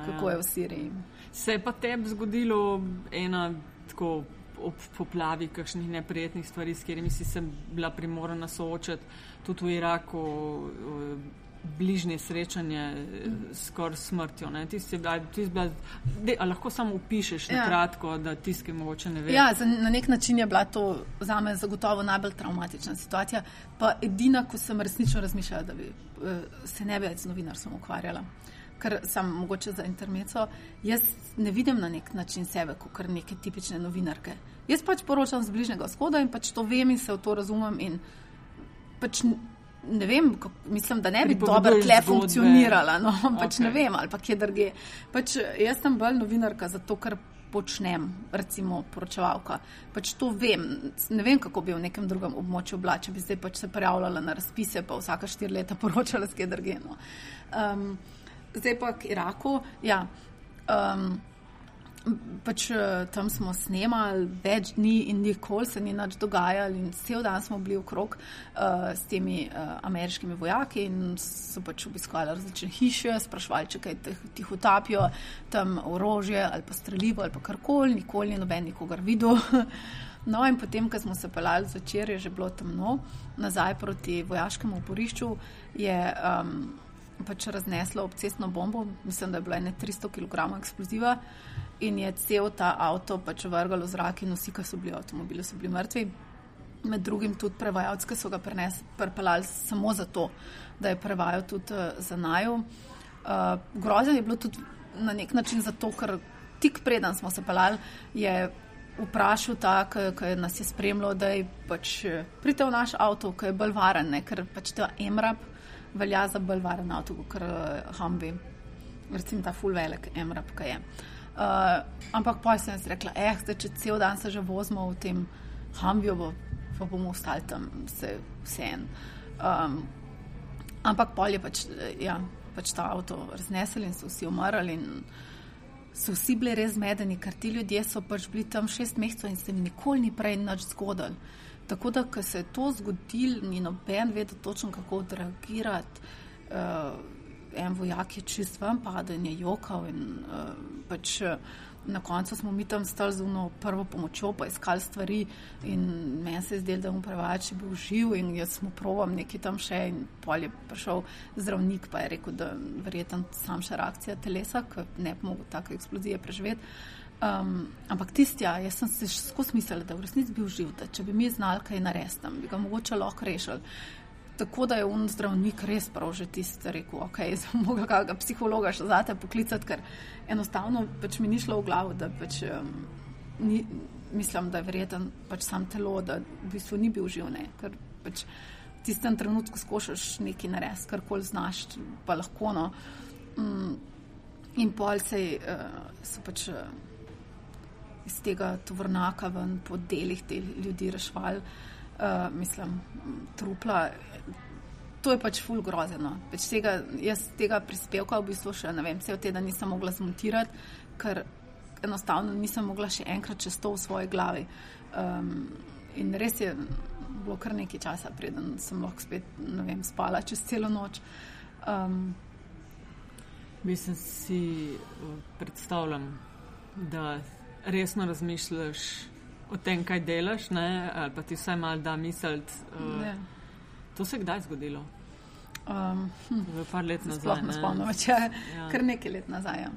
kako ja. je v Siriji. Se je pa tebi zgodilo ena tako ob poplavi kakšnih neprijetnih stvari, s katerimi si se bila primorana soočati, tudi v Iraku, bližnje srečanje skoraj smrtjo. Ti si bila, ti si bila, de, lahko samo upišeš ja. na kratko, da tiskaj mogoče ne ve. Ja, za, na nek način je bila to za me zagotovo najbolj traumatična situacija, pa edina, ko sem resnično razmišljala, da bi uh, se ne bi več z novinarstvom ukvarjala ker sem mogoče za intermeco, jaz ne vidim na nek način sebe kot neke tipične novinarke. Jaz pač poročam z bližnjega vzhoda in pač to vem in se v to razumem. In pač ne vem, mislim, da ne bi dobro tle funkcionirala, no, pač okay. ne vem, ali pa kje drge. Pač jaz sem bolj novinarka zato, ker počnem, recimo poročevalka. Pač to vem, ne vem, kako bi v nekem drugem območju bila, če bi zdaj pač se prijavljala na razpise, pa vsaka štiri leta poročala s kje drge. No. Um, zdaj pa k Iraku. Ja, um, pač eh, tam smo snemali več dni in nikoli se ni nič dogajalo, in cel dan smo bili okrog uh, s temi uh, ameriškimi vojaki in so pač obiskovali različne hiše, sprašvali, če kaj tih utapijo, tam orožje ali pa streljivo ali pa karkoli, nikoli ni noben nikogar videl. No, in potem, ko smo se pelali zvečer, je že bilo temno, nazaj proti vojaškemu oporišču, je um, pač razneslo obcestno bombo, mislim, da je bilo 300 kg eksploziva in je cel ta avto pač vrgalo v zrak in vsi, ki so bili v avtomobilu, so bili mrtvi. Med drugim tudi prevajalci, ki so ga pripeljali samo zato, da je prevajal tudi uh, za naju. Uh, grozen je bilo tudi na nek način zato, ker tik preden smo se pelali, je vprašal ta, ki nas je spremljal, da je pač eh, pridel v naš avto, ki je bolj varen, ne? ker pač ta emrap velja za bolj varen avto, kot je Humvee, recimo ta full velik Emrap, ki je. Uh, ampak pa sem si rekla, eh, zdaj, če cel dan se že vozimo v tem Humveeju, pa bomo ostali tam vse, vse en. Um, ampak pol je pač, ja, pač ta avto raznesel in so vsi umrli. So vsi bili res zmedeni, ker ti ljudje so pač bili tam šest mesecev in se jim nikoli ni prej nič zgodilo. Tako da, ko se je to zgodilo, ni noben vedel točno, kako odreagirati. Uh, en vojak je čist vam padel in je jokal. In, uh, pač, na koncu smo mi tam stali z uno prvo pomočjo, pa iskali stvari in meni se je zdelo, da mu je bil živ in jaz smo provam nekaj tam še in pol je prišel zdravnik, pa je rekel, da verjetno sam še reakcija telesa, ker ne bi mogel take eksplozije preživeti. Um, ampak tisti, ja, jaz sem se skozi mislila, da je v resnici bil živ, da če bi mi znali kaj narediti, bi ga mogoče lahko rešili. Tako da je un zdravnik res prav že tisti rekel, ok, sem mogla kakega psihologa še zate poklicati, ker enostavno pač mi ni šlo v glavo, da pač um, ni, mislim, da je verjeten pač sam telo, da v bistvu ni bil živ, ne, ker pač v tistem trenutku skušaš nekaj narediti, kar koli znaš, pa lahko no. Um, in pol se uh, so pač. Uh, iz tega tovrnaka ven po delih te ljudi rešvali, uh, mislim, trupla. To je pač ful grozeno. Pač tega, jaz tega prispevka v bistvu še ne vem, cel teden nisem mogla zmontirati, ker enostavno nisem mogla še enkrat čez to v svoji glavi. Um, in res je bilo kar nekaj časa, preden sem lahko spet vem, spala čez celo noč. Um, Mislim si, predstavljam, da resno razmišljaš o tem, kaj delaš, ne? ali pa ti vsaj malo da misliti. Uh, to se je kdaj zgodilo? Um, hm. Par let nazaj. Sploh ne spomnim, če je ja. kar nekaj let nazaj. Ja.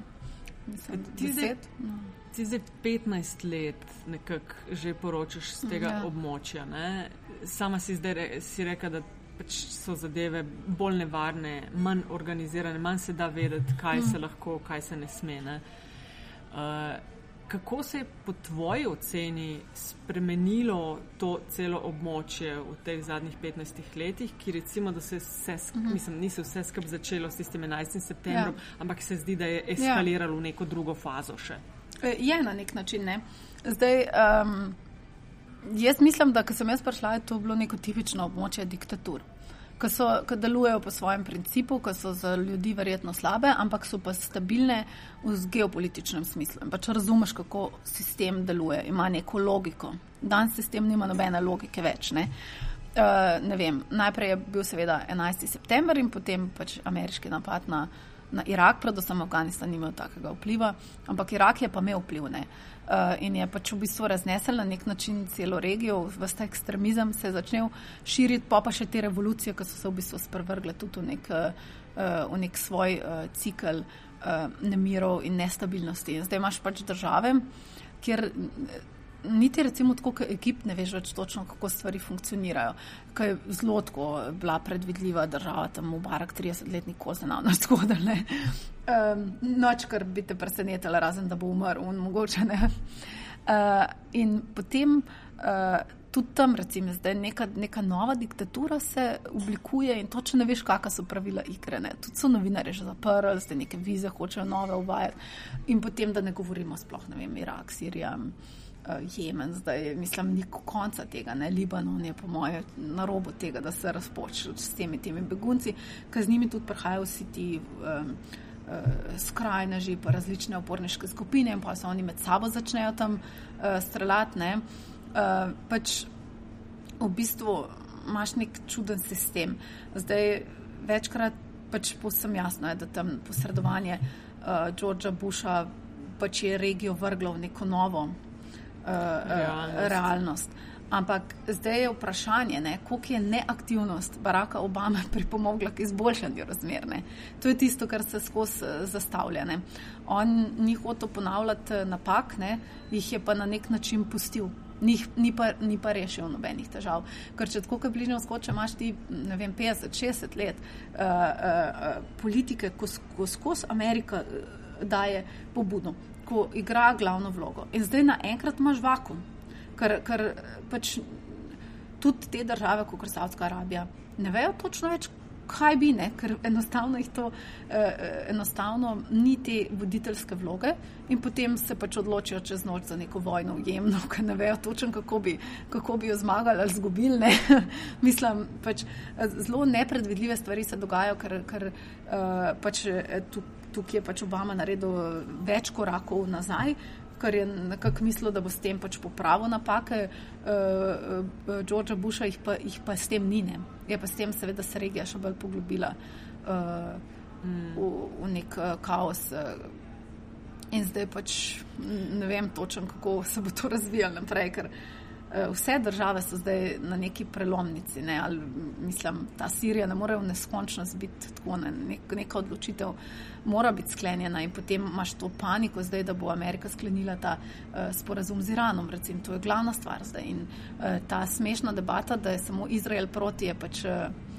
Mislim, ti, zdaj, no. ti zdaj 15 let nekako že poročaš z tega ja. območja. Ne? Sama si zdaj re, si reka, da pač so zadeve bolj nevarne, manj organizirane, manj se da vedeti, kaj mm. se lahko, kaj se ne sme. Ne? Uh, kako se je po tvoji oceni spremenilo to celo območje v teh zadnjih 15 letih, ki recimo, da se vse, uh mhm. -huh. mislim, ni se vse skupaj začelo s tistim 11. septembrom, ja. ampak se zdi, da je eskaliralo ja. v neko drugo fazo še? E, je na nek način, ne. Zdaj, um, jaz mislim, da ko sem jaz prišla, je to bilo neko tipično območje diktatur ki, so, ki delujejo po svojem principu, ki so za ljudi verjetno slabe, ampak so pa stabilne v geopolitičnem smislu. In pač razumeš, kako sistem deluje, ima neko logiko. Dan sistem nima nobene logike več. Ne? Uh, ne vem, najprej je bil seveda 11. september in potem pač ameriški napad na, na Irak, predvsem Afganistan ni imel takega vpliva, ampak Irak je pa imel vpliv. Uh, uh, in je pač v bistvu raznesel na nek način celo regijo, vsta ekstremizem se je začel širiti, pa pa še te revolucije, ki so se v bistvu sprvrgle tudi v nek, uh, v nek svoj uh, cikl uh, nemirov in nestabilnosti. In zdaj imaš pač države, kjer. Niti recimo tako, kot ekip, ne veš več točno, kako stvari funkcionirajo. Kaj je zelo tako bila predvidljiva država, tam v barak 30-letni kozen, no, tako da ne. Um, noč, kar bi te presenetila, razen da bo umrl, mogoče ne. Uh, in potem uh, tudi tam, recimo, zdaj neka, neka nova diktatura se oblikuje in točno ne veš, kakšna so pravila igre. Ne. Tudi so novinari že zaprli, zdaj neke vize hočejo nove uvajati. In potem, da ne govorimo sploh, ne vem, Irak, Sirija. Jemen, zdaj mislim, ni konca tega, ne Libanon je po mojem na robu tega, da se razpočne s temi, temi begunci, ker z njimi tudi prihajajo vsi ti um, uh, skrajneži, pa različne oporniške skupine in pa se oni med sabo začnejo tam uh, streljati. Uh, pač v bistvu imaš nek čuden sistem. Zdaj večkrat pač posem jasno je, da tam posredovanje uh, Georgea Busha pač je regijo vrglo v neko novo realnost. realnost. Ampak zdaj je vprašanje, koliko je neaktivnost Baracka Obama pripomogla k izboljšanju razmer. Ne? To je tisto, kar se skozi eh, zastavlja. Ne? On ni hotel ponavljati eh, napak, ne? jih je pa na nek način pustil. Ni, ni, pa, ni pa rešil nobenih težav. Ker če tako bližnjo skoče, imaš ti vem, 50-60 let uh, uh, uh, politike, ko, ko skozi Amerika daje pobudo, ko igra glavno vlogo. In zdaj naenkrat imaš vakum ker, ker pač tudi te države, kot je Saudska Arabija, ne vejo točno več, kaj bi ne, ker enostavno jih to eh, enostavno ni te voditeljske vloge in potem se pač odločijo čez noč za neko vojno v Jemnu, ker ne vejo točno, kako kako bi jo zmagali ali zgubili. Mislim, pač zelo nepredvidljive stvari se dogajajo, ker, ker eh, pač tu, tukaj je pač Obama naredil več korakov nazaj ker je nekako mislil, da bo s tem pač popravil napake uh, uh, Georgea Busha, jih pa, jih pa s tem ni. Ne. Je pa s tem seveda se regija še bolj poglobila uh, mm. v, v nek uh, kaos. Uh, in zdaj pač ne vem točno, kako se bo to razvijalo naprej. Ker, uh, Eh, vse države so zdaj na neki prelomnici. Ne? Ali, mislim, ta Sirija ne more v neskončnost biti tako, ne? Nek, neka odločitev mora biti sklenjena in potem imaš to paniko zdaj, da bo Amerika sklenila ta uh, sporazum z Iranom. Recim, to je glavna stvar zdaj. In uh, ta smešna debata, da je samo Izrael proti, je pač. Uh,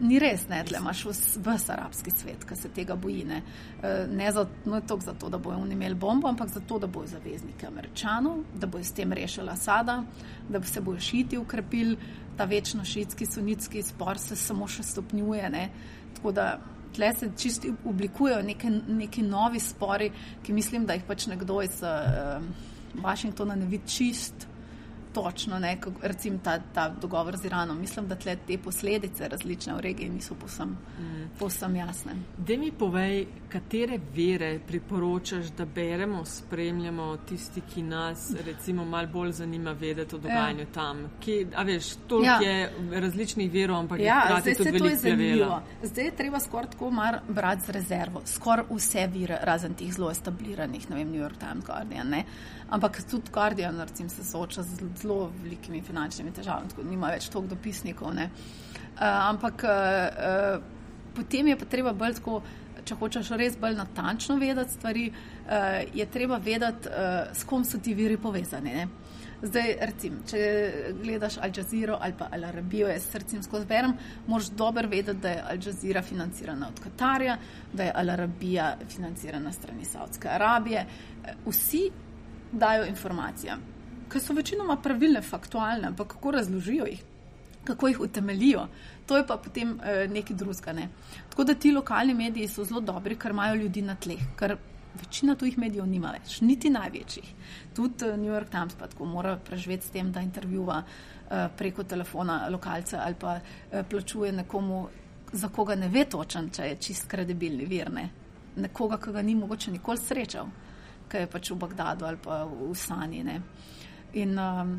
ni res, ne, tle imaš vse arabski svet, ki se tega boji. Ne, ne za, no, toliko zato, da bojo imeli bombo, ampak zato, da bojo zavezniki američanov, da bojo s tem rešili Asada, da se bojo šiti ukrepili, ta večno šitski, sunitski spor se samo še stopnjuje. Ne, tako da tle se čisto oblikujejo neki, neki novi spori, ki mislim, da jih pač nekdo iz uh, Washingtona ne vidi čist točno, ne, kako, recimo ta, ta dogovor z Iranom. Mislim, da tle te posledice različne v regiji niso posem, mm. posem jasne. Da mi povej, katere vere priporočaš, da beremo, spremljamo tisti, ki nas recimo malo bolj zanima vedeti o dogajanju ja. tam. Kje, a veš, to ja. je različnih verov, ampak ja, zdaj se to je zanimivo. Zdaj je treba skoraj tako mar brati z rezervo, skoraj vse vire, razen tih zelo establiranih, ne vem, New York Times, Guardian, ne. Ampak tudi Guardian, recimo, se sooča z zelo velikimi finančnimi težavami, tako da nima več toliko dopisnikov. Uh, ampak uh, potem je pa treba bolj tako, če hočeš res bolj natančno vedeti stvari, uh, je treba vedeti, uh, s kom so ti viri povezani. Ne? Zdaj, recimo, če gledaš Al Jazeera ali pa Al Arabijo, jaz srcem skozi berem, moraš dobro vedeti, da je Al Jazeera financirana od Katarja, da je Al Arabija financirana strani Saudske Arabije. Vsi dajo informacije ki so večinoma pravilne, faktualne, ampak kako razložijo jih, kako jih utemelijo, to je pa potem eh, nekaj drugega. Ne. Tako da ti lokalni mediji so zelo dobri, ker imajo ljudi na tleh, ker večina tujih medijev nima več, niti največjih. Tudi eh, New York Times pa tako mora preživeti s tem, da intervjuva eh, preko telefona lokalce ali pa eh, plačuje nekomu, za koga ne ve točen, če je čist kredibilni vir, ne. nekoga, ki ga ni mogoče nikoli srečal, ki je pač v Bagdadu ali pa v Sani. Ne. In um,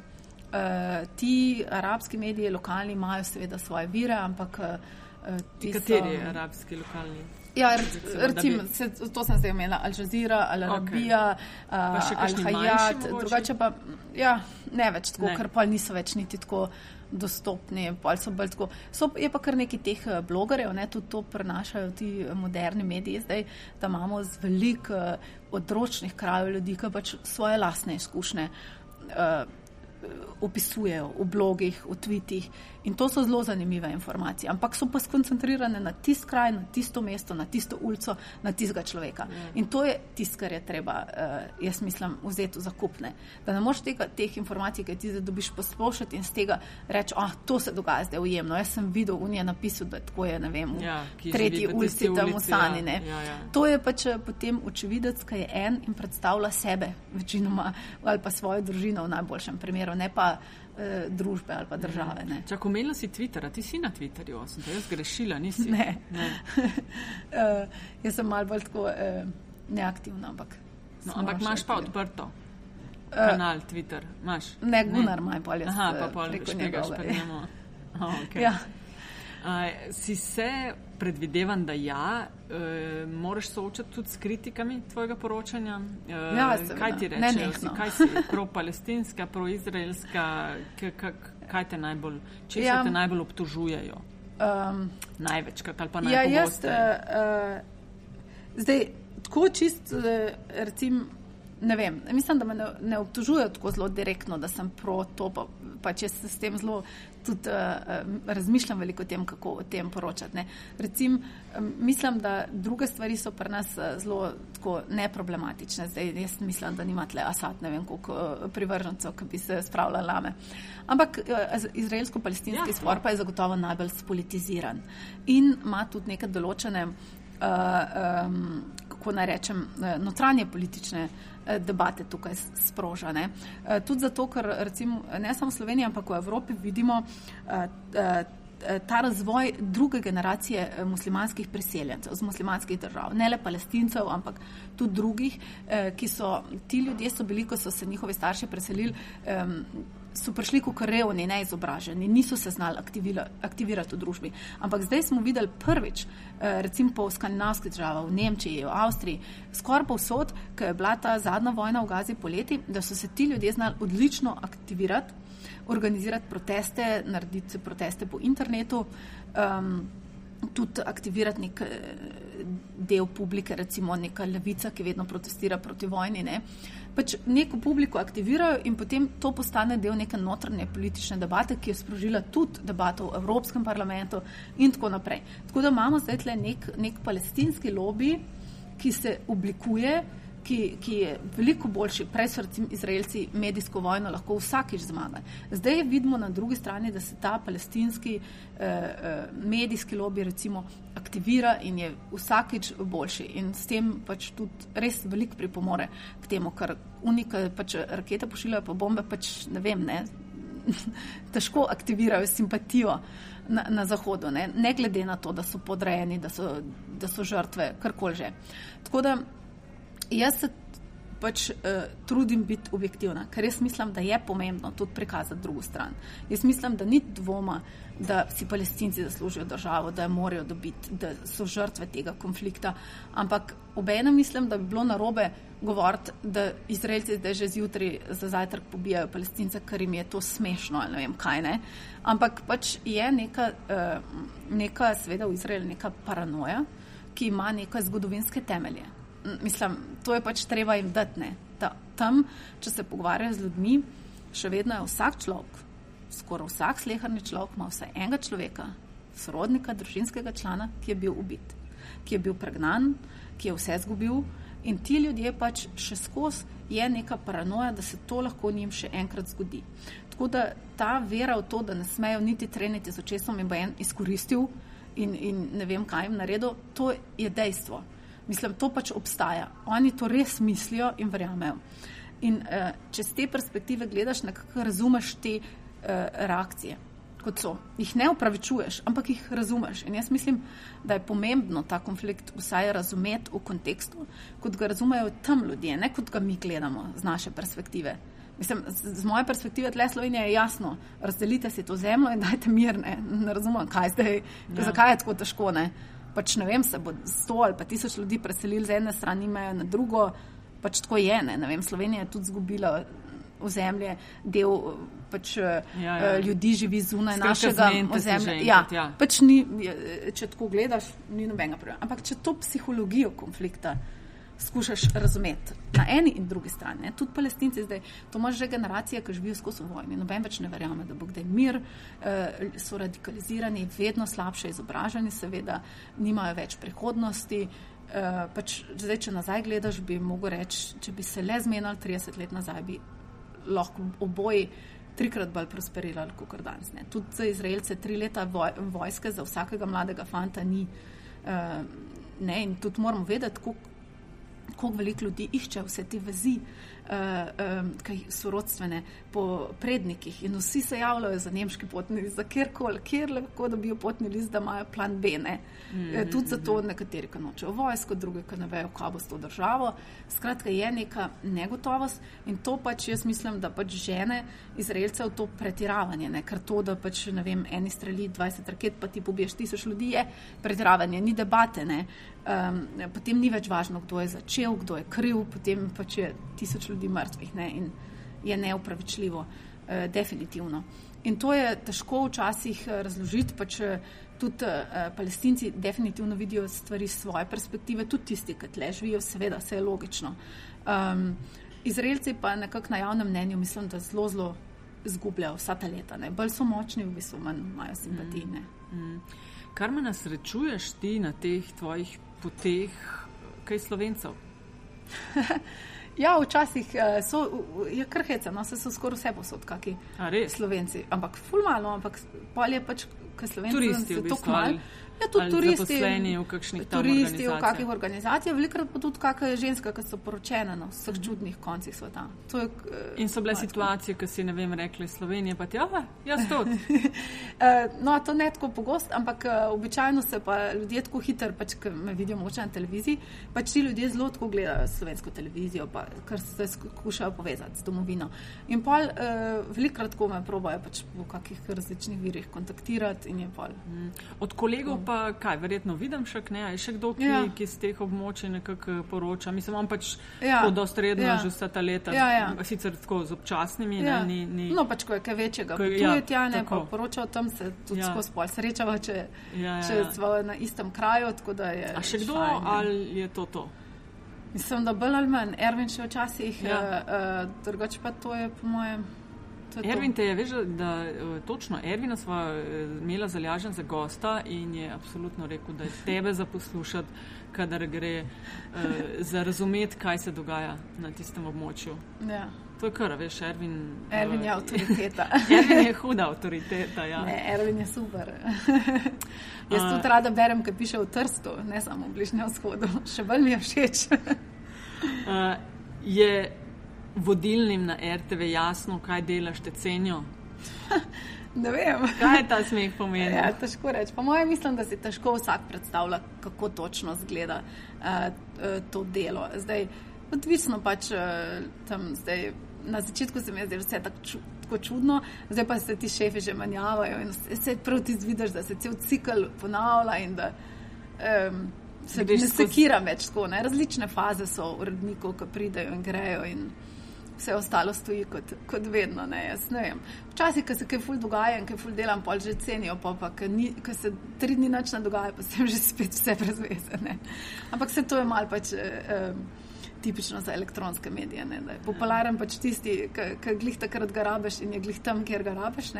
uh, ti arabski mediji, lokalni, imajo seveda svoje vire, ampak. Uh, Kateri so, arabski lokalni? Ja, recimo, se, to sem zdaj imela, Al Jazeera, Al Arabija, okay. uh, Al Hayat, drugače pa ja, ne več tako, ne. ker pa niso več niti tako dostopni. So tako, so, je pa kar nekaj teh uh, blogerjev, ne, tudi to prenašajo ti moderni mediji zdaj, da imamo z veliko uh, odročnih krajev ljudi, ki pač svoje lastne izkušnje uh, opisujejo v blogih, v tvitih. In to so zelo zanimive informacije, ampak so pa skoncentrirane na tisto kraj, na tisto mesto, na tisto ulico, na tistega človeka. Ja. In to je tisto, kar je treba, uh, jaz mislim, vzeti v zakupne. Da ne moš tega, teh informacij, ki ti zdaj dobiš poslušati in z tega reči, ah, to se dogaja zdaj ujemno. Jaz sem videl v njej napisal, da tako je, ne vem, v ja, tretji ulici tam v Sani. Ja, ja, ja. To je pač eh, potem očividec, ki je en in predstavlja sebe, večinoma, ali pa svojo družino v najboljšem primeru, ne pa eh, družbe ali pa države. Če omenila si Twitter, ti si na Twitterju, sem te jaz grešila, nisi? Ne. ne. uh, jaz sem mal bolj tako uh, neaktivna, ampak. No, ampak imaš pa odprto. Kanal Twitter, imaš. Ne, Gunnar, maj bolje. Aha, pa pol njega šprinemo. Oh, okay. ja. uh, si se predvidevam, da ja, e, moraš soočati tudi s kritikami tvojega poročanja. E, ja, kaj ti rečeš? Kaj si pro-palestinska, pro-izraelska, kaj te najbolj, če ja. te najbolj obtožujejo? Um, Največkrat ali pa najbolj. Ja, jaz, uh, zdaj, tako čist, uh, recim, ne vem, mislim, da me ne, ne obtožujejo tako zelo direktno, da sem pro to, pa, pa če se s tem zelo tudi uh, razmišljam veliko o tem, kako o tem poročati. Ne. Recim, mislim, da druge stvari so pri nas zelo tako neproblematične. Zdaj, jaz mislim, da nima tle Asad, ne vem, koliko privržencev, ki bi se spravljali lame. Ampak izraelsko-palestinski ja, spor pa je zagotovo najbolj spolitiziran in ima tudi neke določene, uh, um, kako naj rečem, notranje politične Eh, debate tukaj sprožane. Eh, tudi zato, ker recimo ne samo v Sloveniji, ampak v Evropi vidimo eh, ta razvoj druge generacije muslimanskih priseljencev z muslimanskih držav, ne le palestincev, ampak tudi drugih, ki so ti ljudje so bili, ko so se njihovi starši preselili so prišli kot revni, neizobraženi, niso se znali aktivira, aktivirati v družbi. Ampak zdaj smo videli prvič, eh, recimo po skandinavskih državah, v Nemčiji, v Avstriji, skoraj povsod, ko je bila ta zadnja vojna v Gazi poleti, da so se ti ljudje znali odlično aktivirati, organizirati proteste, narediti proteste po internetu. Um, tudi aktivirati nek eh, del publike, recimo neka levica, ki vedno protestira proti vojni. Ne. Pač neko publiko aktivirajo in potem to postane del neke notranje politične debate, ki je sprožila tudi debato v Evropskem parlamentu in tako naprej. Tako da imamo zdaj tle nek, nek palestinski lobby, ki se oblikuje ki, ki je veliko boljši, prej so recimo Izraelci medijsko vojno lahko vsakič zmagali. Zdaj vidimo na drugi strani, da se ta palestinski eh, eh, medijski lobby recimo aktivira in je vsakič boljši in s tem pač tudi res veliko pripomore k temu, kar unika pač rakete pošiljajo pa bombe, pač ne vem, ne, težko aktivirajo simpatijo na, na Zahodu, ne? ne glede na to, da so podrejeni, da so, da so žrtve, karkoli že. Tako da jaz se pač uh, trudim biti objektivna, ker res mislim, da je pomembno tudi prikazati drugo stran. Jaz mislim, da ni dvoma, da si palestinci zaslužijo državo, da jo morajo dobiti, da so žrtve tega konflikta. Ampak obenem mislim, da bi bilo narobe govoriti, da Izraelci zdaj že zjutraj za zajtrk pobijajo palestince, ker jim je to smešno ali ne vem kaj ne. Ampak pač je neka, uh, neka seveda v Izraelu neka paranoja, ki ima neke zgodovinske temelje mislim, to je pač treba jim dati. Ta, tam, če se pogovarjajo z ljudmi, še vedno je vsak človek, skoraj vsak slehrni človek, ima vsaj enega človeka, sorodnika, družinskega člana, ki je bil ubit, ki je bil pregnan, ki je vse zgubil. In ti ljudje pač še skozi je neka paranoja, da se to lahko njim še enkrat zgodi. Tako da ta vera v to, da ne smejo niti treniti z očesom in bo en izkoristil in, in ne vem, kaj jim naredil, to je dejstvo. Mislim, to pač obstaja. Oni to res mislijo in verjamejo. In uh, če z te perspektive gledaš, nekako razumeš te uh, reakcije, kot so. Jih ne upravičuješ, ampak jih razumeš. In jaz mislim, da je pomembno ta konflikt vsaj razumeti v kontekstu, kot ga razumejo tam ljudje, ne kot ga mi gledamo z naše perspektive. Mislim, z, z moje perspektive tle Slovenije je jasno, razdelite si to zemljo in dajte mir, ne, ne razumem, kaj zdaj, ja. zakaj je tako težko. Ne pač ne vem, se bo sto ali pa tisoč ljudi preselili z ene strani, imajo na drugo, pač tako je. Ne, ne vem, Slovenija je tudi izgubila ozemlje, del pač, ja, ja. Eh, ljudi živi zunaj Skratka našega ozemlja. Ja, ja. Pač ni, če tako gledaš, ni nobenega problema. Ampak če to psihologijo konflikta skušaš razumeti na eni in drugi strani. Ne? Tudi palestinci zdaj, to imaš že generacije, ki živijo skozi vojno. Noben več ne verjame, da bo kdaj mir, eh, so radikalizirani, vedno slabše izobraženi, seveda nimajo več prihodnosti. Eh, pač zdaj, če nazaj gledaš, bi mogel reči, če bi se le zmenili 30 let nazaj, bi lahko oboji trikrat bolj prosperirali kot danes. Ne? Tudi za Izraelce tri leta voj, vojske za vsakega mladega fanta ni. Uh, ne, in tudi moramo vedeti, kako veliko ljudi išče vse te vezi, uh, um, sorodstvene po prednikih in vsi se javljajo za nemški potni list, za kjerkoli, kjer lahko dobijo potni list, da imajo plan B. Ne? Mm -hmm. Tudi zato nekateri, ki nočejo vojsko, drugi, ki ne vejo, kaj bo s to državo. Skratka, je neka negotovost in to pač jaz mislim, da pač žene Izraelcev to pretiravanje, ne? ker to, da pač ne vem, eni streli 20 raket, pa ti pobiješ tisoč ljudi, je pretiravanje, ni debate. Um, potem ni več važno, kdo je začel, kdo je kriv, potem pač je tisoč ljudi mrtvih ne? in je neupravičljivo, eh, definitivno. In to je težko včasih eh, razložiti, pač eh, tudi eh, palestinci definitivno vidijo stvari iz svoje perspektive, tudi tisti, ki tle živijo, seveda, vse je logično. Um, Izraelci pa nekako na javnem mnenju mislim, da zelo, zelo zgubljajo vsa ta leta, ne? bolj so močni, v bistvu manj imajo simpatije. Mm, mm. Kar me nasrečuješ ti na teh tvojih poteh, kaj slovencev? Ja, včasih uh, so, je kar hecno, no, se so skoraj vse posod, kaki slovenci. Ampak fulmalo, ampak pol je pač, kaj slovenci. Turisti, v bistvu, ali, Ja, tudi turisti, v turisti v kakšnih organizacijah, velikrat pa tudi kakšne ženske, ki so poročene na vseh mhm. čudnih koncih sveta. Je, uh, In so bile situacije, ki si ne vem, rekli Slovenije, pa ja, jaz to. uh, no, to ne tako pogost, ampak uh, običajno se pa ljudje tako hitro, pač, ki me vidijo moče na televiziji, pač ti ljudje zelo tako gledajo slovensko televizijo, pa, ker se skušajo povezati z domovino. In pol uh, velikrat tako me probajo pač v kakih različnih virih kontaktirati in je pol. Mm. Od kolegov pa kaj, verjetno vidim še kaj, je še kdo, ki, ja. ki z teh območij nekako poroča. Mislim, on pač ja. dostredno ja. že vsa ta leta, ja, ja. sicer tako z občasnimi. Ja. Ne, ni, ni... No, pač ko je kaj večjega, kot ja, je Tjane, pa poroča o tem, se tudi ja. skozi pol srečava, če, ja, ja, če ja. smo na istem kraju. Je, A še kdo fajn, ali je to to? Mislim, da bolj ali manj, Ervin še včasih, ja. uh, drugače pa to je po mojem. Ervin te je, veš, da uh, točno Ervina sva uh, imela zalažen za gosta in je absolutno rekel, da je tebe za poslušati, kadar gre uh, za razumeti, kaj se dogaja na tistem območju. Ja. To je kar, veš, Ervin. Ervin je avtoriteta. Ervin je huda avtoriteta. Ja. Ne, Ervin je super. Jaz tudi rada berem, kaj piše v Trstu, ne samo v Bližnjem vzhodu. Še bolj mi je všeč. uh, je vodilnim na RTV jasno, kaj delaš, te cenijo? ne vem. Kaj ta smeh pomeni? Ja, težko reči. Po mojem mislim, da si težko vsak predstavlja, kako točno zgleda uh, to delo. Zdaj, odvisno pač uh, tam zdaj. Na začetku se mi je zdelo vse tako, ču, tako čudno, zdaj pa se ti šefi že manjavajo in se prav ti zvidiš, da se cel cikl ponavlja in da um, se ne sekira več tako. Ne? Različne faze so urednikov, ki pridejo in grejo. In, vse ostalo stoji kot, kot vedno. Ne, ne Včasih, ko se kaj ful dogaja in kaj ful delam, pol že cenijo, pa pa ko se tri dni noč ne dogaja, pa sem že spet vse brezvezene. Ampak se to je mal pač. Eh, Tipično za elektronske medije. Ne, je popularen pač tisti, ki glih takrat ga rabiš in je glih tam, kjer ga rabiš.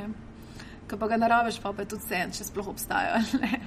Ko pa ga ne rabiš, pa, pa je tudi vse, če sploh obstaja. Ne.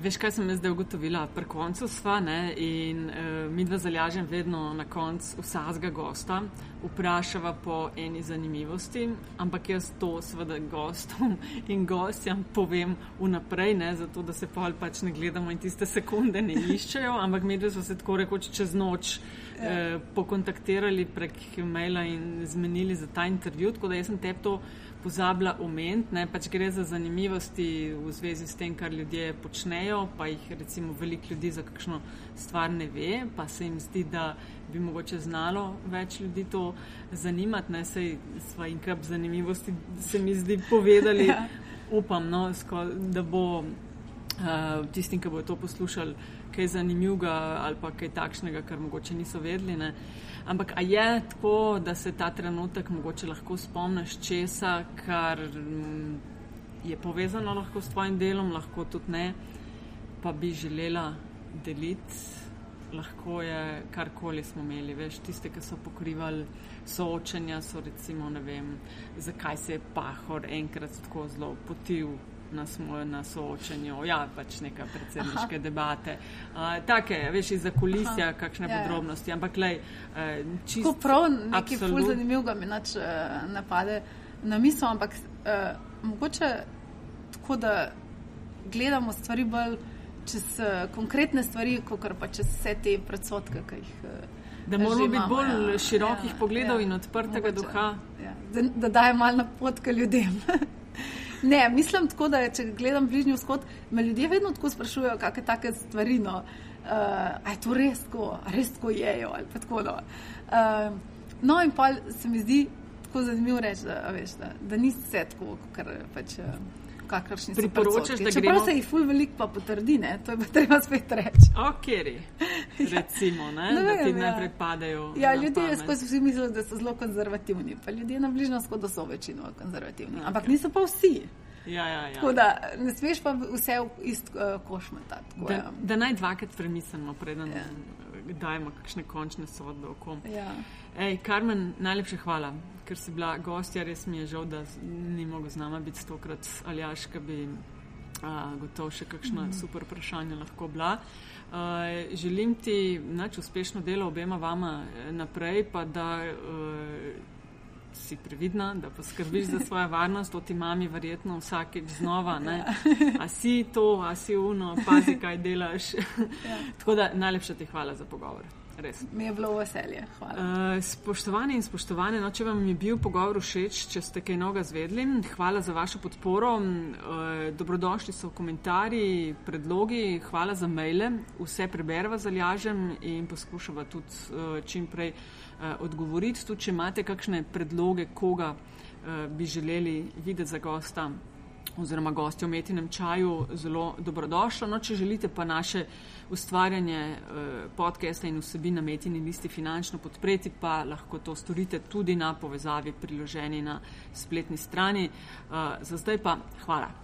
Veš, kaj sem zdaj ugotovila? Pri koncu sva ne, in uh, mi dva zalažem vedno na koncu vsakega gosta, vprašava po eni zanimivosti, ampak jaz to seveda gostom in gostjam povem vnaprej, ne, zato da se pol pač ne gledamo in tiste sekunde ne iščejo, ampak mi dva smo se tako rekoč čez noč uh, pokontaktirali prek maila in zmenili za ta intervju, tako da jaz sem te to pozabila omeniti, pač gre za zanimivosti v zvezi s tem, kar ljudje počnejo, pa jih recimo veliko ljudi za kakšno stvar ne ve, pa se jim zdi, da bi mogoče znalo več ljudi to zanimati, ne sej sva in kar zanimivosti se mi zdi povedali, ja. upam, no, da bo uh, tistim, ki bo to poslušali, kaj zanimivega ali pa kaj takšnega, kar mogoče niso vedeli. Ne. Ampak a je tako, da se ta trenutek mogoče lahko spomniš česa, kar mm, je povezano lahko s tvojim delom, lahko tudi ne, pa bi želela deliti. Lahko je karkoli smo imeli, veš, tiste, ki so pokrivali soočenja, so recimo, ne vem, zakaj se je pahor enkrat tako zelo potil na, smo, na soočenju, ja, pač neka predsedniške Aha. debate. Uh, take, veš, iz zakulisja, Aha. kakšne ja, ja. podrobnosti. Ja. Ampak, lej, uh, čisto. Prav, nekaj ful zanimivega mi nač uh, napade na misel, ampak uh, mogoče tako, da gledamo stvari bolj čez uh, konkretne stvari, kot pa čez vse te predsotke, ki jih. Uh, Da moramo biti bolj ja, širokih ja, pogledov ja, in odprtega mogoče, duha. Ja, da da daje malo napotke ljudem. Ne, mislim tako, da če gledam bližnji vzhod, me ljudje vedno tako sprašujejo, kakšne take stvari. No. Uh, je to res tako, res tako jejo ali pa tako. No, uh, no in pa se mi zdi tako zanimivo reči, da, da, da ni vse tako, kar pač. Uh, kakršni priporočaš, da gremo. Čeprav se jih ful veliko pa potrdi, ne? to je pa treba spet reči. Ok, recimo, ne? ne vem, da ti ja. najprej padajo. Ja, ljudje skozi vsi mislijo, da so zelo konzervativni, pa ljudje na bližnjo shodo so večino konzervativni, okay. ampak niso pa vsi. Ja, ja, ja. Tako da ne smeš pa vse v ist uh, koš metati. Da, ja. da naj dvakrat premislimo, preden ja. dajemo kakšne končne sodbe o kom. Ja. Ej, Karmen, najlepša hvala ker si bila gostja, res mi je žal, da ni mogel z nami biti stokrat ali aš, ki bi a, gotovo še kakšno mm. super vprašanje lahko bila. Uh, želim ti nač uspešno delo obema vama eh, naprej, pa da uh, si previdna, da poskrbiš za svojo varnost, to ti mami verjetno vsakeč znova. Ne? A si to, a si uno, pazi, kaj delaš. Ja. Tako da najlepša ti hvala za pogovor. Res. Mi je bilo veselje. Uh, spoštovani in spoštovane, no, če vam je bil pogovor všeč, če ste kaj noga zvedli, hvala za vašo podporo. Uh, dobrodošli so komentarji, predlogi, hvala za maile. Vse preberva zalažem in poskušava tudi uh, čim prej uh, odgovoriti. Tudi, če imate kakšne predloge, koga uh, bi želeli videti za gosta oziroma gosti v metinem čaju, zelo dobrodošlo. No, če želite pa naše ustvarjanje eh, podcasta in vsebin na metini listi finančno podpreti, pa lahko to storite tudi na povezavi priloženi na spletni strani. Eh, za zdaj pa hvala.